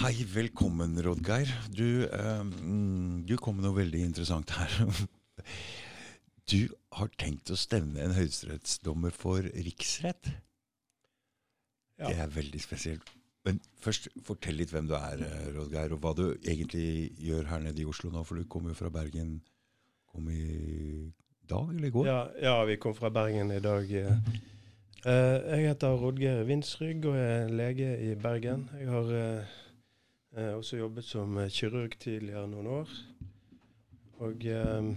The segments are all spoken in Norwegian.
Hei, velkommen, Rodgeir. Du, eh, mm, du kom med noe veldig interessant her. Du har tenkt å stevne en høyesterettsdommer for riksrett. Ja. Det er veldig spesielt. Men først, fortell litt hvem du er, eh, Rodgeir, og hva du egentlig gjør her nede i Oslo nå. For du kom jo fra Bergen. Kom i dag eller i går? Ja, ja, vi kom fra Bergen i dag. Eh, jeg heter Rodgeir Vinsrygg og er lege i Bergen. Jeg har eh, eh, også jobbet som eh, kirurg tidligere noen år. Og eh,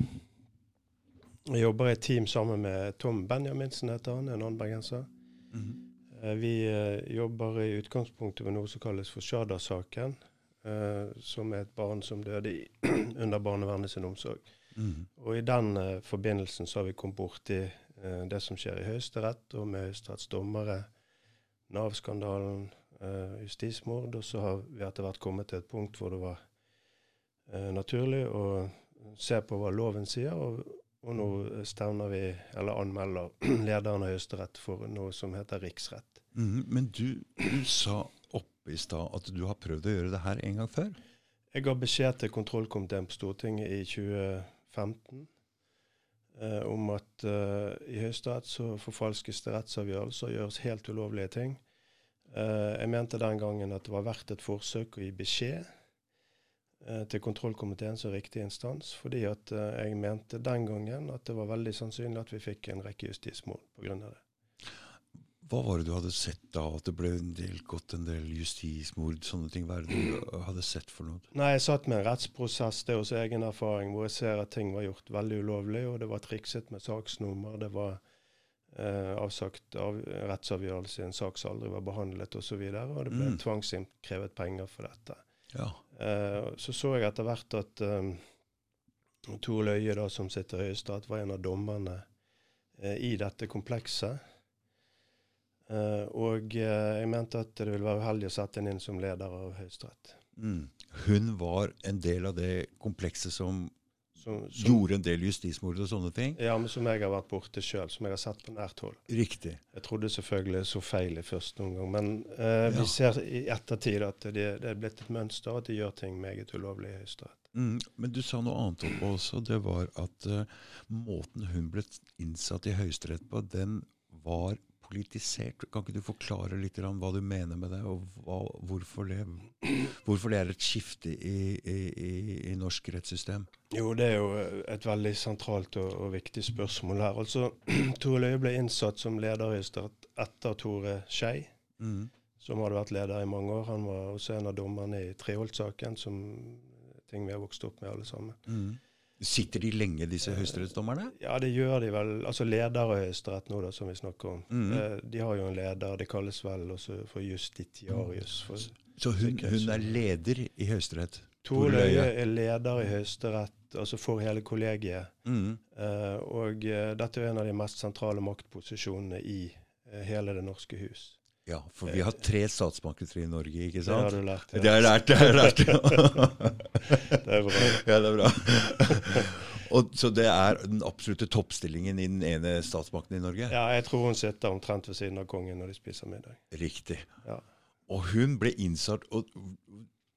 jeg jobber i et team sammen med Tom Benjaminsen, heter han, en annen bergenser. Mhm. Eh, Vi eh, jobber i utgangspunktet med noe som kalles for Shada-saken, eh, som er et barn som døde i, under barnevernet sin omsorg. Mhm. Og i den forbindelsen så har vi kommet borti det som skjer i Høyesterett, og med Høyesteretts dommere, Nav-skandalen, eh, justismord, og så har vi etter hvert kommet til et punkt hvor det var uh, naturlig å se på hva loven sier, og, og nå stevner vi, eller anmelder, lederen av Høyesterett for noe som heter riksrett. Mm, Men du, du sa oppe i stad at du har prøvd å gjøre det her en gang før? Jeg ga beskjed til kontrollkomiteen på Stortinget i 2015 eh, om at eh, i Høyesterett så forfalskes det rettsavgjørelser og gjøres helt ulovlige ting. Eh, jeg mente den gangen at det var verdt et forsøk å gi beskjed eh, til kontrollkomiteen som riktig instans, fordi at eh, jeg mente den gangen at det var veldig sannsynlig at vi fikk en rekke justismål pga. det. Hva var det du hadde sett da? At det ble en del, gått en del justismord, sånne ting? Hva er det du hadde sett for noe? Nei, jeg satt med en rettsprosess, det er også egen erfaring, hvor jeg ser at ting var gjort veldig ulovlig, og det var trikset med saksnummer, det var avsagt av, rettsavgjørelse i en sak som aldri var behandlet osv., og, så videre, og det ble Mm. tvangsinnkrevet penger for dette. Ja. Eh, så så jeg etter hvert at um, Tor Løye, da, som sitter i Høyesterett, var en av dommerne eh, i dette komplekset. Uh, og uh, jeg mente at det ville være uheldig å sette henne inn som leder av Høyesterett. Mm. Hun var en del av det komplekset som Som, som, gjorde en del justismord og sånne ting? Ja, men som jeg har vært borte sjøl, som jeg har sett på nært hold. Riktig. Jeg trodde selvfølgelig så feil i første omgang, men eh, Ja. vi ser i ettertid at det, det er blitt et mønster, at de gjør ting meget ulovlig i Høyesterett. Mm. Men du sa noe annet også. Det var at uh, måten hun ble innsatt i Høyesterett på, den var politisert. Kan ikke du forklare litt om hva du mener med det, og hva, hvorfor, det, hvorfor det er et skifte i, i, i, i norsk rettssystem? Jo, det er jo et veldig sentralt og, og viktig spørsmål her. Altså, Tore Løie ble innsatt som leder i Høyesterett etter Tore Skei, Mm. som hadde vært leder i mange år. Han var også en av dommerne i Treholt-saken, som ting vi har vokst opp med alle sammen. Mm. Sitter de lenge, disse høyesterettsdommerne? Ja, det gjør de vel. Altså leder av Høyesterett nå, da, som vi snakker om. Mm. Eh, de har jo en leder, det kalles vel også for justitiarius. For Så hun, hun er leder i Høyesterett? Tor. Løie er leder i Høyesterett, altså for hele kollegiet. Mm. Eh, og eh, dette er en av de mest sentrale maktposisjonene i eh, hele det norske hus. Ja, for vi har tre statsmakter i Norge, ikke sant? Det har du lært. Det har jeg lært. Det har jeg lært. Det er bra. ja, det er bra. Og, så det er den absolutte toppstillingen i den ene statsmakten i Norge? Ja, jeg tror hun sitter omtrent ved siden av kongen når de spiser middag. Riktig. Ja. Og hun ble innsatt og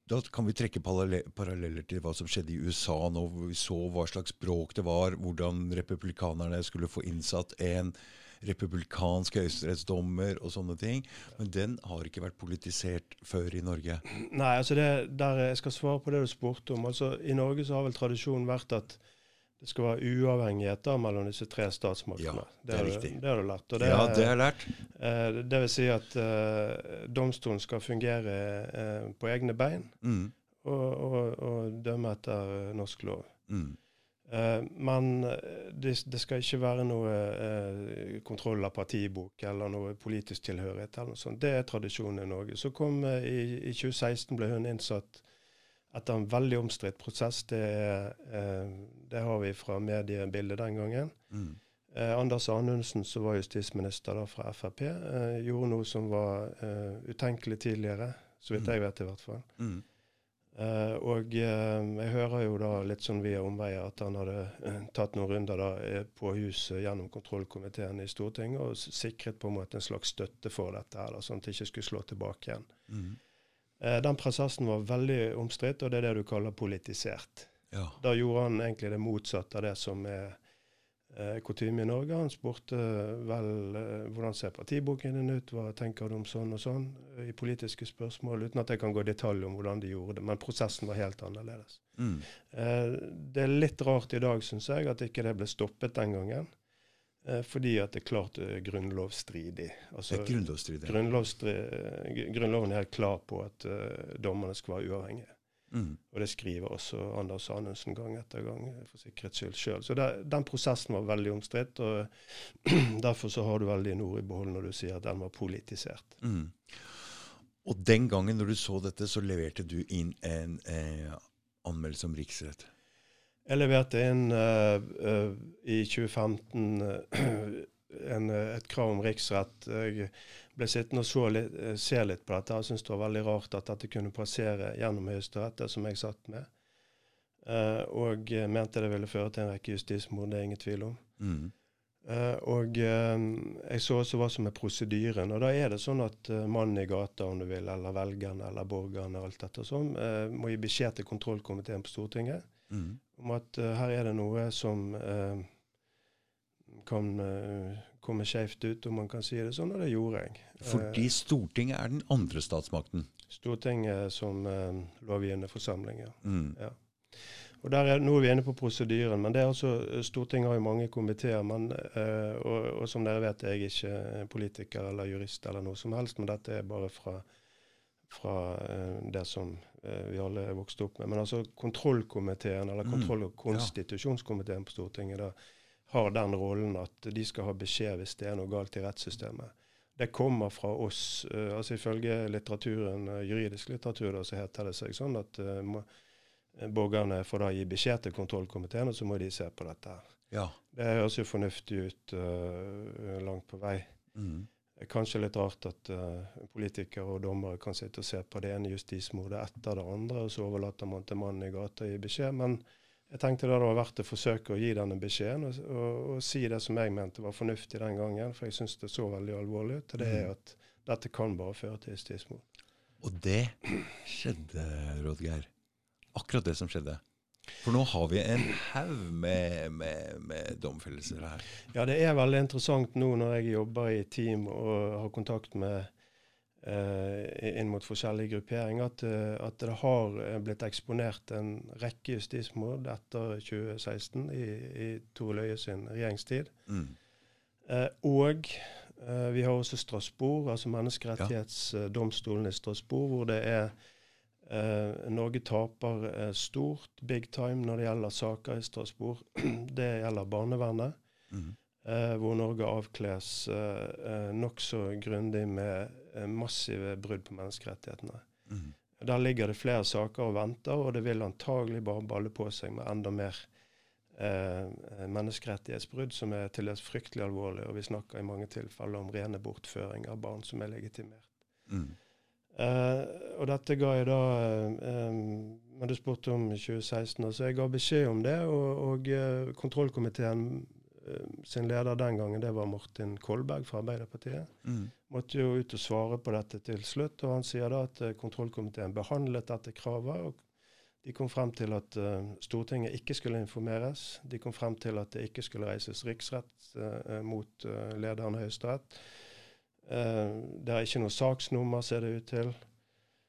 Da kan vi trekke paralleller til hva som skjedde i USA nå. Vi så hva slags bråk det var, hvordan republikanerne skulle få innsatt en republikansk høyesterettsdommer og sånne ting. Men den har ikke vært politisert før i Norge. Nei, altså det, der jeg skal svare på det du spurte om. Altså I Norge så har vel tradisjonen vært at det skal være uavhengighet da mellom disse tre statsmaktene. Ja, det er det, riktig. Det har du lært. Det, ja, det har jeg lært. eh, det vil si at eh, domstolen skal fungere eh, på egne bein Mm. og, og, og dømme etter eh, norsk lov. Mm. Eh, men eh, det, det skal ikke være noe uh, kontroll av partibok eller noe politisk tilhørighet. eller noe sånt. Det er tradisjonen i Norge. Så kom uh, i, I 2016 ble hun innsatt etter en veldig omstridt prosess. Det, det har vi fra mediebildet den gangen. Mm. Anders Anundsen, som var justisminister da fra Frp, gjorde noe som var utenkelig tidligere. Så vidt Mm. jeg vet, i hvert fall. Mm. Eh, og uh, jeg hører jo da litt sånn via omveier at han hadde uh, tatt noen runder da på huset gjennom kontrollkomiteen i Stortinget og sikret på en måte en slags støtte for dette, her, da, sånn at det ikke skulle slå tilbake igjen. Mm. Den prosessen var veldig omstridt, og det er det du kaller politisert. Ja. Da gjorde han egentlig det motsatte av det som er kutyme i Norge. Han spurte vel eh, hvordan ser partiboken din ut, hva tenker du om sånn og sånn, eh, i politiske spørsmål, uten at jeg kan gå i detalj om hvordan de gjorde det. Men prosessen var helt annerledes. Mm. Eh, det er litt rart i dag, syns jeg, at ikke det ble stoppet den gangen. Eh, fordi at det klart er grunnlovsstridig. Altså, grunnlovsstridig. grunnlovsstri- Grunnloven er helt klar på at uh, dommerne skal være uavhengige. Mm. Og det skriver også Anders Anundsen gang etter gang, for sikkerhets skyld sjøl. Så det, den prosessen var veldig omstridt, og derfor så har du veldig ord i behold når du sier at den var politisert. Mm. Og den gangen når du så dette, så leverte du inn en eh, anmeldelse om riksrett. Jeg leverte inn uh, uh, i 2015 eh, en, et krav om riksrett. Jeg ble sittende og litt, eh, se litt på dette. Jeg syntes det var veldig rart at dette kunne passere gjennom Høyesterett, det som jeg satt med. Uh, og eh, mente det ville føre til en rekke justismord, det er ingen tvil om. Mm. Uh, og uh, jeg så også hva som er prosedyren. Og da er det sånn at mannen i gata, om du vil, eller velgerne eller borgerne, alt dette sånn, må gi beskjed til kontrollkomiteen på Stortinget Mm. om at her er det noe som kan eh, komme skjevt ut, om man kan si det sånn, og det gjorde jeg. Fordi Eh, Stortinget er den andre statsmakten. Stortinget som eh, lovgivende forsamling, ja. Mm. Og der er, Nå er vi inne på prosedyren, men det er altså, Stortinget har jo mange komiteer. Eh, og, og som dere vet, er jeg ikke politiker eller jurist eller noe som helst, men dette er bare fra, fra eh, det som vi alle er vokst opp med. Men altså kontrollkomiteen, eller Mm, kontroll- og konstitusjonskomiteen på Stortinget, da, har den rollen at de skal ha beskjed hvis det er noe galt i rettssystemet. Det kommer fra oss. Uh, altså Ifølge litteraturen, eh, juridisk litteratur da, så heter det seg sånn at uh, må, borgerne får da gi beskjed til kontrollkomiteen, og så må de se på dette. Ja. Det høres jo fornuftig ut uh, langt på vei. Mm. Kanskje litt rart at uh, politikere og dommere kan sitte og se på det ene justismordet etter det andre, og så overlater man til mannen i gata å gi beskjed. Men jeg tenkte det var verdt å forsøke å gi denne beskjeden, og, og, og si det som jeg mente var fornuftig den gangen, for jeg syns det så veldig alvorlig ut. og Det er at dette kan bare føre til justismord. Og det skjedde, Rådgeir. Akkurat det som skjedde. For nå har vi en haug med, med, med domfellelser her. Ja, det er veldig interessant nå når jeg jobber i team og har kontakt med inn mot forskjellige grupperinger, at, eh, at det har eh, blitt eksponert en rekke justismord etter 2016 i, i Tore Løie sin regjeringstid. Mm. Eh, og eh, vi har også Strasbourg, altså menneskerettighetsdomstolen i Strasbourg, hvor det er eh, Norge taper eh, stort, big time, når det gjelder saker i Strasbourg. det gjelder barnevernet, Mm. Eh, hvor Norge avkles eh, eh, nokså grundig med eh, massive brudd på menneskerettighetene. Mm. Der ligger det flere saker og venter, og det vil antagelig bare balle på seg med enda mer eh, menneskerettighetsbrudd, som er til dels fryktelig alvorlig. Og vi snakker i mange tilfeller om rene bortføringer av barn som er legitimert. Mm. Eh, og dette ga jeg da eh, Men du spurte om 2016, så jeg ga beskjed om det. Og, og eh, kontrollkomiteen eh, sin leder den gangen, det var Martin Kolberg fra Arbeiderpartiet Mm. måtte jo ut og svare på dette til slutt. Og han sier da at eh, kontrollkomiteen behandlet dette kravet. og De kom frem til at uh, Stortinget ikke skulle informeres. De kom frem til at det ikke skulle reises riksrett uh, mot uh, lederen av Høyesterett. Eh, det er ikke noe saksnummer, ser det ut til.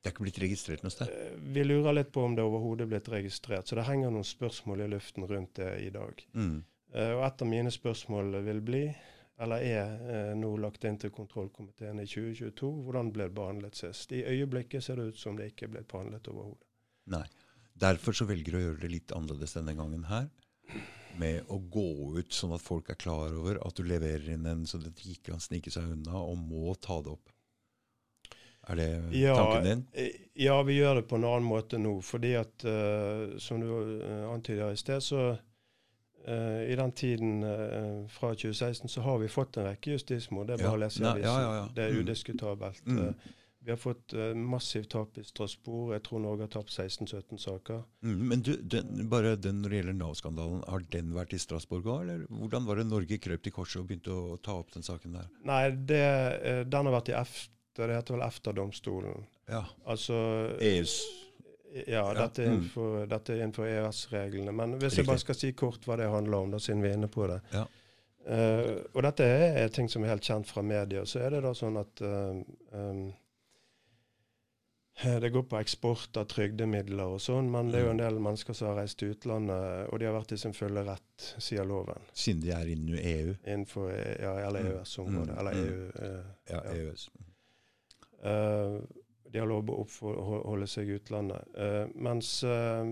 Det er ikke blitt registrert noe sted? Eh, vi lurer litt på om det overhodet er blitt registrert. Så det henger noen spørsmål i luften rundt det i dag. Mm. Eh, og et av mine spørsmål vil bli, eller er eh, nå lagt inn til kontrollkomiteen i 2022, hvordan ble det behandlet sist? I øyeblikket ser det ut som det ikke ble behandlet overhodet. Nei. Derfor så velger du å gjøre det litt annerledes denne gangen her. Med å gå ut sånn at folk er klar over at du leverer inn en så det ikke kan snike seg unna, og må ta det opp. Er det Ja, tanken din? eh, Ja, vi gjør det på en annen måte nå. Fordi at, uh, som du antyda antyder i sted, så i den tiden eh, fra 2016 så har vi fått en rekke justismord. Det er bare å lese i avisen. Det er Mm. udiskutabelt. Mm. Eh, vi har fått massivt tap i Strasbourg. Jeg tror Norge har tapt 16-17 saker. Mm, men du, den, bare den når det gjelder Nav-skandalen, har den vært i Strasbourg òg, eller hvordan var det Norge krøp til korset og begynte å ta opp den saken der? Nei, det, eh, den har vært i EFTA det heter vel EFTA-domstolen. Ja. Altså EUs Ja, dette er mm. innenfor, innenfor EØS-reglene. Men hvis Riktig. jeg bare skal si kort hva det handler om, da, siden vi er inne på det. Ja. Uh, og dette er ting som er helt kjent fra media. Så er det da sånn at eh, um, det går på eksport av trygdemidler og sånn, men det er jo en del mennesker som har reist til utlandet, og de har vært i sin fulle rett, sier loven. Siden de er inne i EU. Innenfor ja, eller Mm. EØS-området. Mm. Eller Mm. EU. eh, Ja, Ja. EØS. De har lov å oppholde seg i utlandet. Uh, mens uh,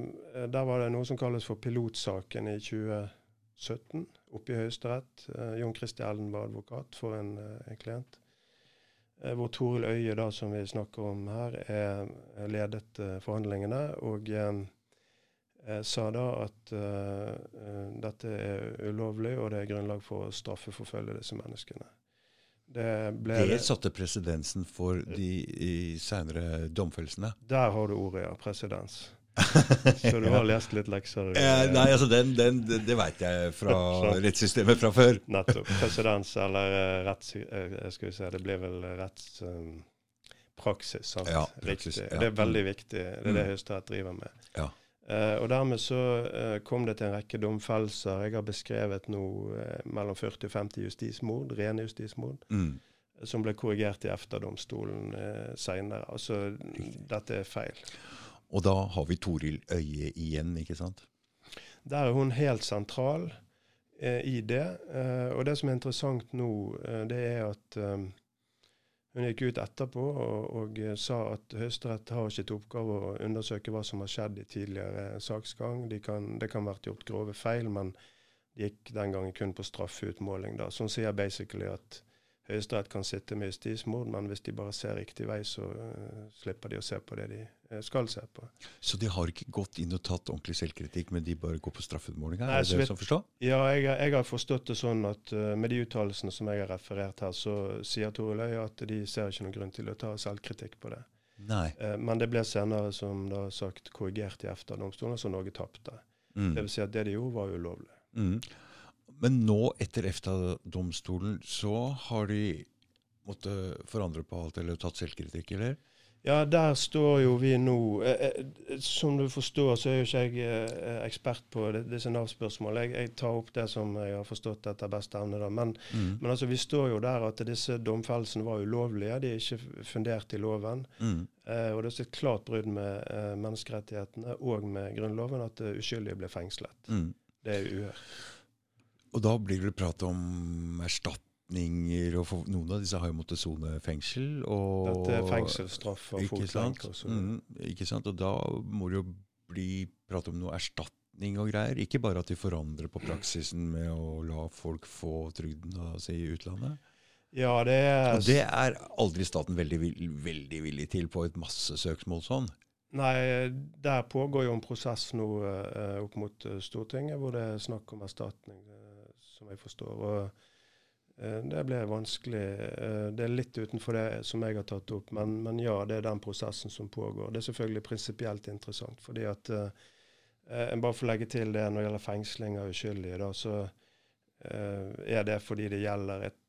der var det noe som kalles for pilotsaken i 2017, oppe i Høyesterett. Uh, Jon Christi Ellen var advokat for en, en klient. Hvor Toril Øye, da, som vi snakker om her, er, er ledet forhandlingene. Og sa da at dette er ulovlig, og det er grunnlag for å straffeforfølge disse menneskene. Det ble Det satte presedensen for de seinere domfellelsene. Der har du ordet, ja. Presedens. Så du har lest litt lekser? Eh, nei, altså den, den, det, det veit jeg fra rettssystemet fra før. Nettopp. Presedens, eller eh, retts... eh, skal vi se, det blir vel rettspraksis, sant? Ja, praksis, Riktig. ja. Det er veldig viktig. Det er det Mm. Høyesterett driver med. Ja. Eh, og dermed så eh, kom det til en rekke domfellelser. Jeg har beskrevet nå eh, mellom 40 og 50 justismord, rene justismord, Mm. som ble korrigert i EFTA-domstolen eh, seinere. Altså, dette er feil. Og da har vi Toril Øye igjen, ikke sant? Der er hun helt sentral i det. Eh, og det som er interessant nå, det er at hun gikk ut etterpå og, og eh, sa at Høyesterett har ikke til oppgave å undersøke hva som har skjedd i tidligere saksgang. De kan, det kan vært gjort grove feil, men de gikk den gangen kun på straffeutmåling. Da. Så hun sier basically at Høyesterett kan sitte med justismord, men hvis de bare ser riktig vei, så uh, slipper de å se på det de eh, skal se på. Så de har ikke gått inn og tatt ordentlig selvkritikk, men de bare går på straffeutmåling? Er det det som forstår? Ja, jeg, jeg har forstått det sånn at uh, med de uttalelsene som jeg har referert her, så sier Tore Løye at de ser ikke noen grunn til å ta selvkritikk på det. Nei. Men det ble senere, som da sagt, korrigert i EFTA-domstolen, så Norge tapte. Mm. Det vil si at det de gjorde, var ulovlig. Mm. Men nå, etter EFTA-domstolen, så har de måttet forandre på alt, eller tatt selvkritikk, eller? Ja, der står jo vi nå eh, eh, Som du forstår, så er jo ikke jeg eh, ekspert på disse Nav-spørsmålene. Jeg, jeg tar opp det som jeg har forstått etter beste evne. da. Men, Mm. men altså, vi står jo der at disse domfellelsene var ulovlige. De er ikke fundert i loven. Mm. Eh, og det er et klart brudd med eh, menneskerettighetene og med Grunnloven at uskyldige ble fengslet. Mm. Det er uhørt. Og da blir det prat om erstatninger, og noen av disse har jo måttet sone fengsel. Og, Dette er fengselsstraff og fotlenke Mm, ikke sant? Og da må det jo bli prat om noe erstatning og greier. Ikke bare at de forandrer på praksisen med å la folk få trygden altså, i utlandet. Ja, det er Og det er aldri staten veldig, veldig villig til på et massesøksmål sånn. Nei, der pågår jo en prosess nå eh, opp mot eh, Stortinget, hvor det er snakk om erstatning, som jeg forstår. Og eh, det blir vanskelig. Eh, det er litt utenfor det som jeg har tatt opp, men, men ja, det er den prosessen som pågår. Det er selvfølgelig prinsipielt interessant, fordi at eh, eh, Bare for å legge til det når det gjelder fengsling av uskyldige, da, så eh, er det fordi det gjelder et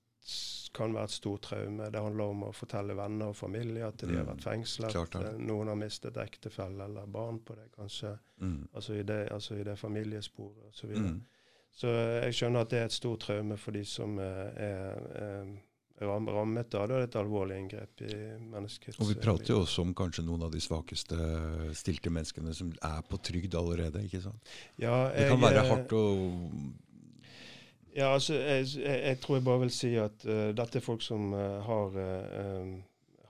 kan være et stort traume. Det handler om å fortelle venner og familie at de har Mm, vært fengslet. klart. Eh, Noen har mistet ektefelle eller barn på det, kanskje. Mm. Altså i det, altså i det familiesporet osv. Mm. Så eh, jeg skjønner at det er et stort traume for de som eh, er, er rammet av det. Det er et alvorlig inngrep i menneskets Og vi eh, prater jo også om kanskje noen av de svakeste stilte menneskene som er på trygd allerede. ikke sant? Ja, Det kan være eh, hardt å Ja, altså, jeg, jeg, jeg tror jeg bare vil si at uh, dette er folk som uh, har uh, eh,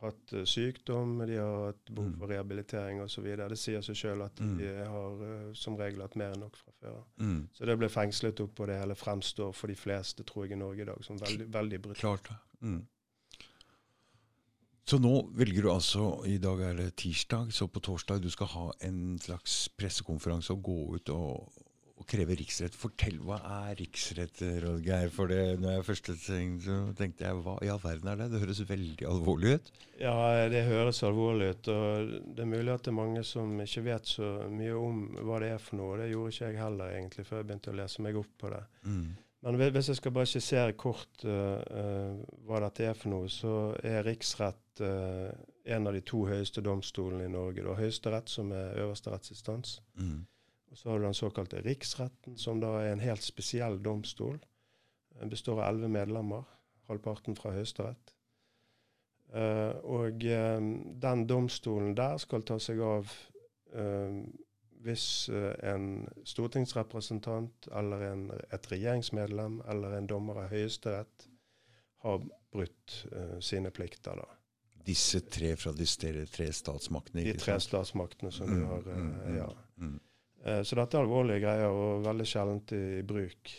hatt eh, sykdom, de har hatt behov Mm. for rehabilitering osv. Det sier seg sjøl at de Mm. eh, har eh, som regel hatt mer enn nok fra før. mm, Så det ble fengslet opp, på det hele fremstår for de fleste, tror jeg, i Norge i dag som veldig, veldig brutalt. Klart. Mm. Så nå velger du altså I dag er det tirsdag, så på torsdag du skal ha en slags pressekonferanse og gå ut og, og kreve riksrett. Fortell, hva er riksrett, Rådgeir? For det, når jeg første tenkte, så tenkte jeg hva i all verden er det? Det høres veldig alvorlig ut. Ja, det høres alvorlig ut. og Det er mulig at det er mange som ikke vet så mye om hva det er for noe. Det gjorde ikke jeg heller egentlig før jeg begynte å lese meg opp på det. Mm. Men hvis jeg skal bare skissere kort uh, uh, hva dette er for noe, så er riksrett uh, en av de to høyeste domstolene i Norge. Har Høyesterett, som er øverste rettsinstans. Mm. Og så har du den såkalte riksretten, som da er en helt spesiell domstol. Den består av elleve medlemmer, halvparten fra Høyesterett. og den domstolen der skal ta seg av hvis eh, en stortingsrepresentant eller en, et regjeringsmedlem eller en dommer av Høyesterett har brutt sine plikter. da. Disse tre fra de tre statsmaktene? De tre statsmaktene som mm, vi har, uh, mm, ja. Mm. Uh, så dette er alvorlige greier og veldig sjeldent i, bruk.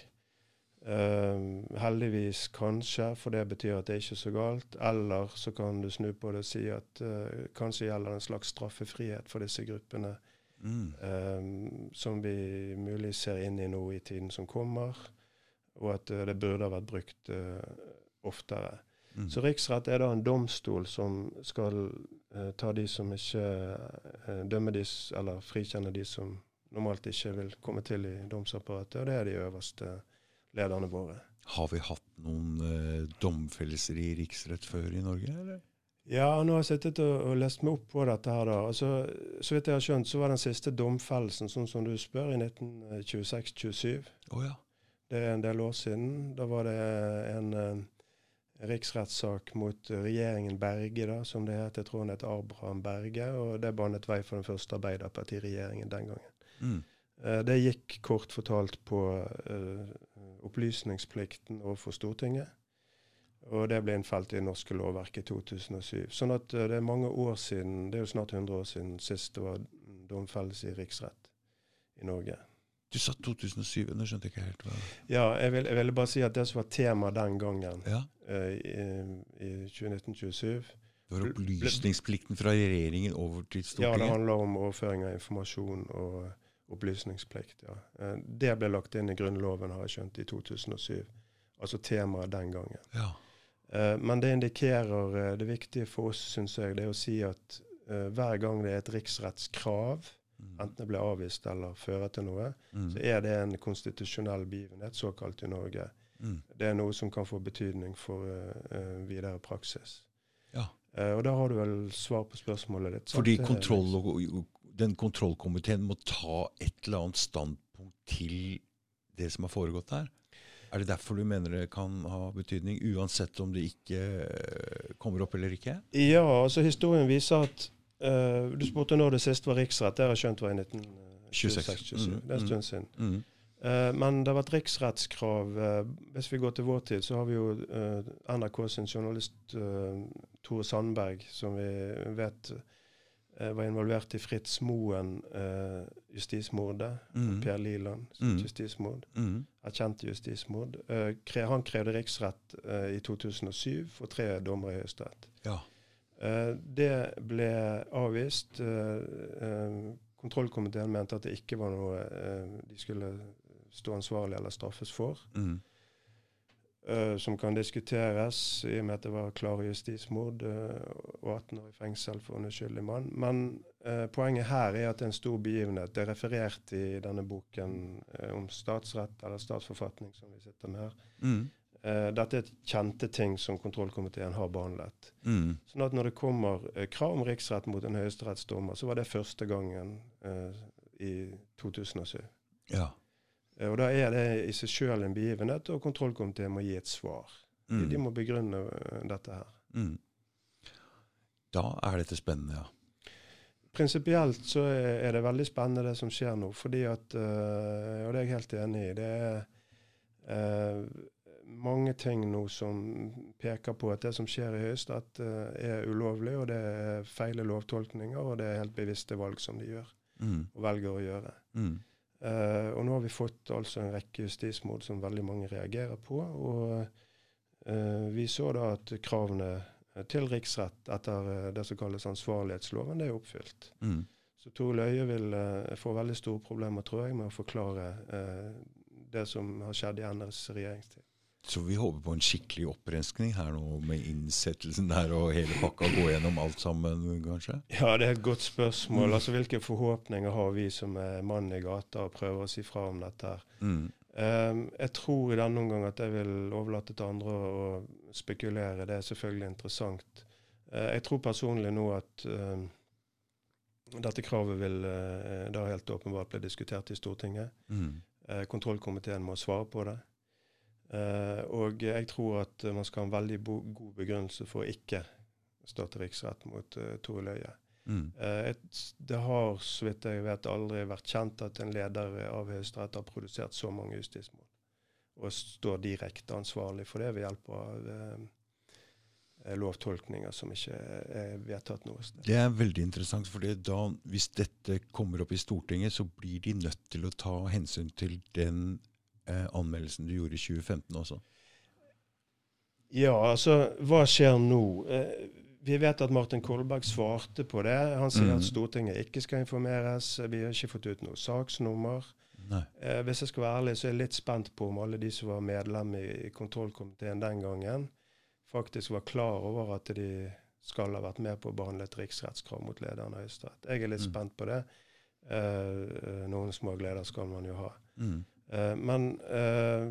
heldigvis kanskje, for det betyr at det er ikke så galt. Eller så kan du snu på det og si at kanskje gjelder en slags straffefrihet for disse gruppene Mm. uh, som vi mulig ser inn i nå i tiden som kommer, og at uh, det burde ha vært brukt uh, oftere. Mm. Så riksrett er da en domstol som skal uh, ta de som ikke dømmer de, eller frikjenne de som normalt ikke vil komme til i domsapparatet, og det er de øverste lederne våre. Har vi hatt noen domfellelser i riksrett før i Norge, eller? Ja, nå har jeg sittet og, og, lest meg opp på dette. her da. Altså, så vidt jeg har skjønt, så var den siste domfellelsen, sånn som du spør, i 1926-27. Oh, ja. Det er en del år siden. Da var det en, en riksrettssak mot regjeringen Berge, da, som det het. Jeg tror han het Abraham Berge. Og det banet vei for den første Arbeiderpartiregjeringen den gangen. Mm. Uh, det gikk kort fortalt på uh, opplysningsplikten overfor Stortinget. Og det ble innfelt i norske lovverket i 2007. Sånn at uh, det er mange år siden, det er jo snart 100 år siden sist det var domfellelse i riksrett i Norge. Du sa 2007, nå skjønte jeg ikke helt hva Ja, jeg, vil, jeg ville bare si at det som var tema den gangen, ja. uh, i, i 2019-2027 Det var opplysningsplikten fra regjeringen over til Stortinget? Ja, det handler om overføring av informasjon og opplysningsplikt. ja. Uh, det ble lagt inn i Grunnloven, har jeg skjønt, i 2007. Altså temaet den gangen. Ja. Uh, men det indikerer uh, Det viktige for oss, syns jeg, det er å si at uh, hver gang det er et riksrettskrav, mm. enten det blir avvist eller fører til noe, mm. så er det en konstitusjonell begivenhet, såkalt i Norge. Mm. Det er noe som kan få betydning for videre praksis. Ja. og da har du vel svar på spørsmålet ditt. Fordi kontroll og, den kontrollkomiteen må ta et eller annet standpunkt til det som har foregått her? Er det derfor du mener det kan ha betydning, uansett om det ikke eh, kommer opp eller ikke? Ja, altså historien viser at uh, Du spurte når det sist var riksrett. Det har jeg skjønt var i 1926. Mm, det er en stund siden. Mm. Uh, men det har vært riksrettskrav. Uh, hvis vi går til vår tid, så har vi jo NRK sin journalist Tore Sandberg, som vi vet Eh, var involvert i Fritz Moen uh, justismordet. Mm. Per Liland mm. justismord. Mm. Erkjente justismord. Kre, han krevde riksrett uh, i 2007 for tre dommere i Høyesterett. Ja. det ble avvist. kontrollkomiteen mente at det ikke var noe de skulle stå ansvarlig eller straffes for. Mm. Uh, som kan diskuteres, i og med at det var klare justismord uh, og 18 år i fengsel for en uskyldig mann. Men uh, poenget her er at det er en stor begivenhet. Det er referert i denne boken om statsrett, eller statsforfatning, som vi sitter med her. Mm. dette er kjente ting som kontrollkomiteen har behandlet. Mm. Sånn at når det kommer krav om riksrett mot en høyesterettsdommer, så var det første gangen i 2007. Ja. Eh, og Da er det i seg sjøl en begivenhet, og kontrollkomiteen må gi et svar. Mm. De, må begrunne eh, dette her. Mm. Da er dette spennende, ja. Prinsipielt så er det veldig spennende det som skjer nå, fordi at uh, Og det er jeg helt enig i. Det er mange ting nå som peker på at det som skjer i Høyesterett, er ulovlig, og det er feile lovtolkninger, og det er helt bevisste valg som de gjør, mm. og velger å gjøre. Mm. Uh, og nå har vi fått altså en rekke justismord som veldig mange reagerer på. Og uh, vi så da at kravene til riksrett etter uh, det som kalles ansvarlighetsloven, det er oppfylt. Mm. Så Tor Løye vil få veldig store problemer, tror jeg, med å forklare det som har skjedd i NRs regjeringstid. Så vi håper på en skikkelig opprenskning her nå, med innsettelsen der og hele pakka, gå gjennom alt sammen, kanskje? Ja, det er et godt spørsmål. Altså, Hvilke forhåpninger har vi som er mann i gata og prøver å si fra om dette? her? Mm. Um, jeg tror i denne omgang at jeg vil overlate til andre å spekulere. Det er selvfølgelig interessant. Uh, jeg tror personlig nå at uh, dette kravet vil uh, da helt åpenbart bli diskutert i Stortinget. Mm. kontrollkomiteen må svare på det. Og jeg tror at man skal ha en veldig god begrunnelse for å ikke stå til riksrett mot uh, Tore Løye. Mm. Uh, et, det har, så vidt jeg vet, aldri vært kjent at en leder av Høyesterett har produsert så mange justismål, og står direkte ansvarlig for det ved hjelp av eh, lovtolkninger som ikke er vedtatt noe sted. Det er veldig interessant, for hvis dette kommer opp i Stortinget, så blir de nødt til å ta hensyn til den eh, anmeldelsen du gjorde i 2015 også. Ja, altså, hva skjer nå? Eh, vi vet at Martin Kolberg svarte på det. Han sier mm. at Stortinget ikke skal informeres. Vi har ikke fått ut noe saksnummer. Eh, hvis jeg skal være ærlig, så er jeg litt spent på om alle de som var medlem i, i kontrollkomiteen den gangen, faktisk var klar over at de skal ha vært med på å behandle et riksrettskrav mot lederen av Høyesterett. Jeg er litt mm. spent på det. Eh, noen små gleder skal man jo ha. Mm. Eh, men eh,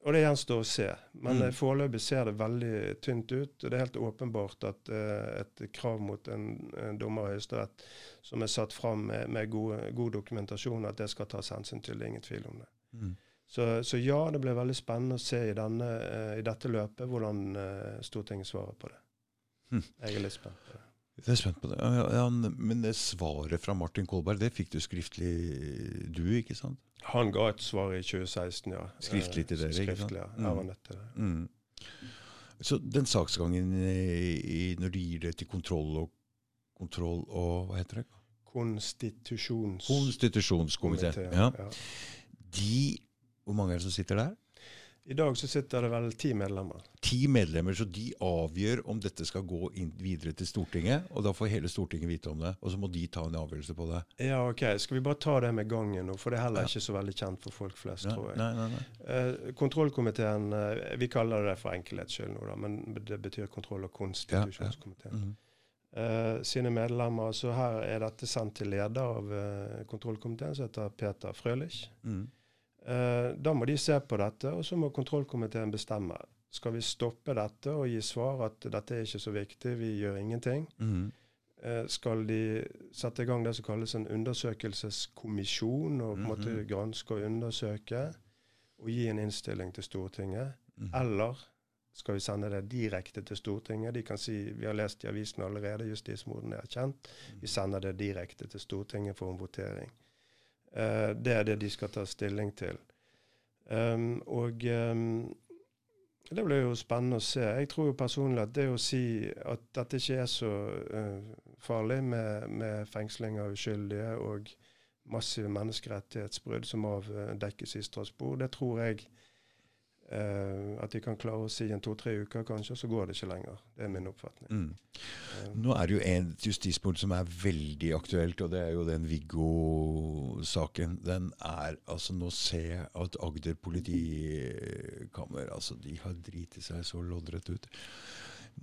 og det gjenstår å se. Men mm. Eh, foreløpig ser det veldig tynt ut. og Det er helt åpenbart at uh, et krav mot en, en dommer i Høyesterett som er satt fram med, med god, god, dokumentasjon, at det skal tas hensyn til. Det er ingen tvil om det. Mm. Så, så, ja, det blir veldig spennende å se i, denne, uh, i dette løpet hvordan uh, Stortinget svarer på det. Mm. Jeg er litt spent på det. Jeg er spent på det. Ja, men det svaret fra Martin Kolberg, det fikk du skriftlig du, ikke sant? Han ga et svar i 2016, ja. Skriftlig til dere? ikke sant? Ja, jeg var nødt til det. Mm. Så den saksgangen i, når de gir det til kontroll og, kontroll og hva heter det? Konstitusjons... Konstitusjonskomité. Ja. ja. De, hvor mange er det som sitter der? I dag så sitter det vel ti medlemmer. Ti medlemmer, Så de avgjør om dette skal gå videre til Stortinget. Og da får hele Stortinget vite om det. Og så må de ta en avgjørelse på det. Ja, ok. Skal vi bare ta det med gangen nå? For det er heller ja. ikke så veldig kjent for folk flest, ja, tror jeg. Nei, nei, nei. Eh, kontrollkomiteen, eh, vi kaller det for enkelhets skyld nå, da, men det betyr kontroll- og konstitusjonskomiteen. Ja, mm -hmm. eh, sine medlemmer. Så her er dette sendt til leder av uh, kontrollkomiteen, som heter Peter Frølich. Mm. Eh, da må de se på dette, og så må kontrollkomiteen bestemme. Skal vi stoppe dette og gi svar at dette er ikke så viktig, vi gjør ingenting? Mm. Eh, skal de sette i gang det som kalles en undersøkelseskommisjon, og på en måte mhm. granske og undersøke, og gi en innstilling til Stortinget? Mm. Eller skal vi sende det direkte til Stortinget? De kan si vi har lest i avisen allerede, justismorden er kjent. Vi mhm. sender det direkte til Stortinget for en votering. Uh, det er det de skal ta stilling til. Um, og um, det blir jo spennende å se. Jeg tror jo personlig at det å si at dette ikke er så uh, farlig med, med, fengsling av uskyldige og massive menneskerettighetsbrudd som avdekkes i Strasbourg, det tror jeg Uh, at de kan klare å si en to-tre uker, kanskje, så går det ikke lenger. Det er min oppfatning. Mm. Uh, Nå er det jo en justispunkt som er veldig aktuelt, og det er jo den Viggo-saken. Den er altså Nå ser jeg at Agder politikammer altså de har driti seg så loddrett ut.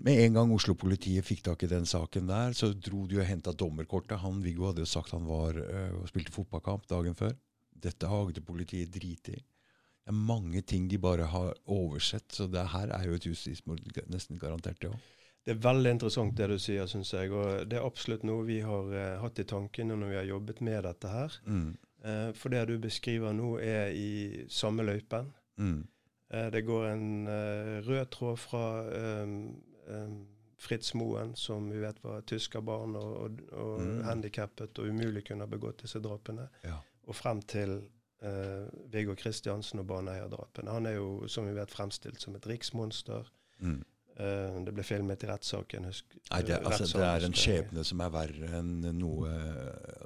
Med en gang Oslo-politiet fikk tak i den saken der, så dro de og henta dommerkortet. Han Viggo hadde jo sagt han var uh, og spilte fotballkamp dagen før. Dette har Agder-politiet driti i. Det er mange ting de bare har oversett. Så det her er jo et justismord nesten garantert, det òg. Det er veldig interessant det du sier, syns jeg. Og det er absolutt noe vi har uh, hatt i tankene når vi har jobbet med dette her. Mm. Uh, for det du beskriver nå, er i samme løypen. Mm. Uh, det går en rød tråd fra um, um, Fritz Moen, som vi vet var tyskerbarn og, og, og mm. handikappet og umulig kunne ha begått disse drapene, ja. og frem til uh, Viggo Kristiansen og Baneheia-drapene. Han er jo, som vi vet, fremstilt som et riksmonster. Mm. Uh, det ble filmet i rettssaken. Nei, det, altså, det, er en skjebne som er verre enn noe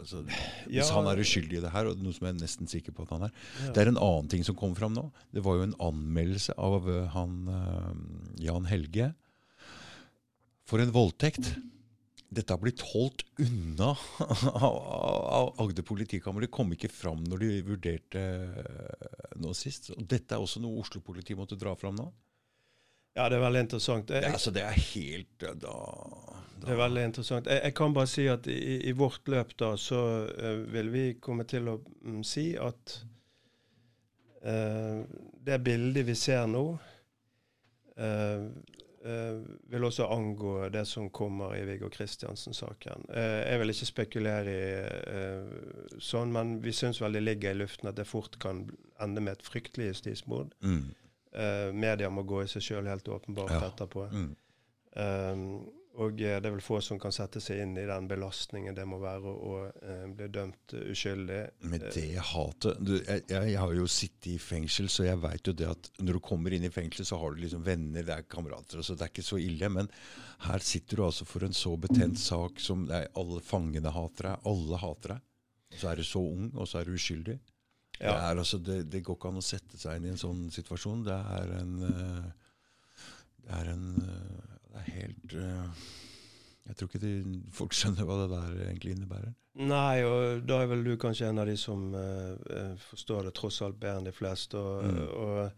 altså, Hvis ja, han er uskyldig i det her, og noe som jeg er nesten sikker på at han er ja. Det er en annen ting som kom fram nå. Det var jo en anmeldelse av uh, han Jan Helge for en voldtekt dette har blitt holdt unna av Agder politikammer. Det kom ikke fram når de vurderte eh, nå sist. Og dette er også noe Oslo-politiet måtte dra fram nå? Ja, det er veldig interessant. Jeg, ja, altså, det er helt da, da, Det er veldig interessant. Jeg, jeg, kan bare si at i, i vårt løp da, så uh, vil vi komme til å um, si at uh, det bildet vi ser nå, eh, eh, vil også angå det som kommer i Viggo Kristiansen-saken. Uh, jeg vil ikke spekulere i uh, sånn, men vi syns vel det ligger i luften at det fort kan ende med et fryktelig justismord. Mm. Eh, media må gå i seg sjøl helt åpenbart Ja. etterpå. Mm. Og eh, det er vel få som kan sette seg inn i den belastningen det må være å, å eh, bli dømt uskyldig. Med det hatet du, jeg, jeg har jo sittet i fengsel, så jeg veit jo det at når du kommer inn i fengsel, så har du liksom venner, det er kamerater, så det er ikke så ille. Men her sitter du altså for en så betent sak som er, alle fangene hater deg. Alle hater deg. Så er du så ung, og så er du uskyldig. Det, er altså, det, det går ikke an å sette seg inn i en sånn situasjon. Det er en eh, Det er en Det er helt uh, Jeg tror ikke de, folk skjønner hva det der egentlig innebærer. Nei, og da er vel du kanskje en av de som eh, forstår det tross alt bedre enn de fleste. Og, Mm. og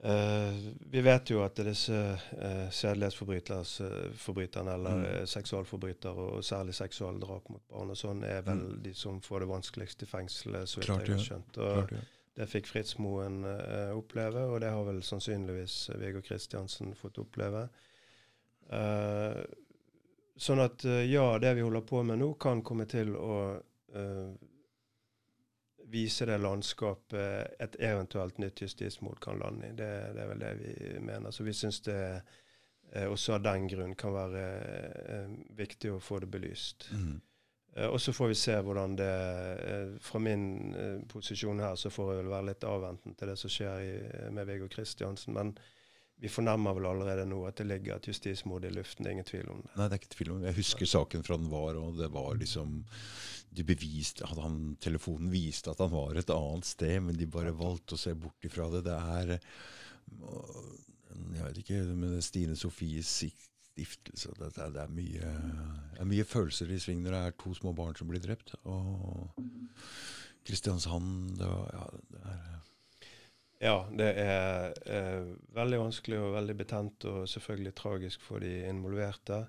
Uh, vi vet jo at disse uh, sedelighetsforbryterne, eller Mm. seksualforbrytere, og særlig seksualdrap mot barn og sånn, er vel Mm. de som får det vanskeligst i fengselet, så vidt jeg har skjønt. Og, Klart, ja. Det fikk Fritz Moen eh, oppleve, og det har vel sannsynligvis Viggo Kristiansen fått oppleve. Eh, sånn at eh, ja, det vi holder på med nå, kan komme til å eh, vise det landskapet et eventuelt nytt justismord kan lande i. Det, det er vel det vi mener. Så vi syns det eh, også av den grunn kan være eh, viktig å få det belyst. Mm. Eh, og så får vi se hvordan det eh, Fra min eh, posisjon her så får jeg vel være litt avventende til det som skjer i, med Viggo Kristiansen. Men vi fornemmer vel allerede nå at det ligger et justismord i luften. Det er ingen tvil om det. Nei, det er ikke tvil om det. Jeg husker saken fra den var, og det var liksom De beviste at han, Telefonen viste at han var et annet sted, men de bare valgte å se bort ifra det. Det er Jeg vet ikke, men Stine Sofies stiftelse det, det, det, er mye, det er mye følelser i sving når det er to små barn som blir drept. Og Kristiansand det, var, ja, det er Ja, det er eh, veldig vanskelig og veldig betent, og selvfølgelig tragisk for de involverte.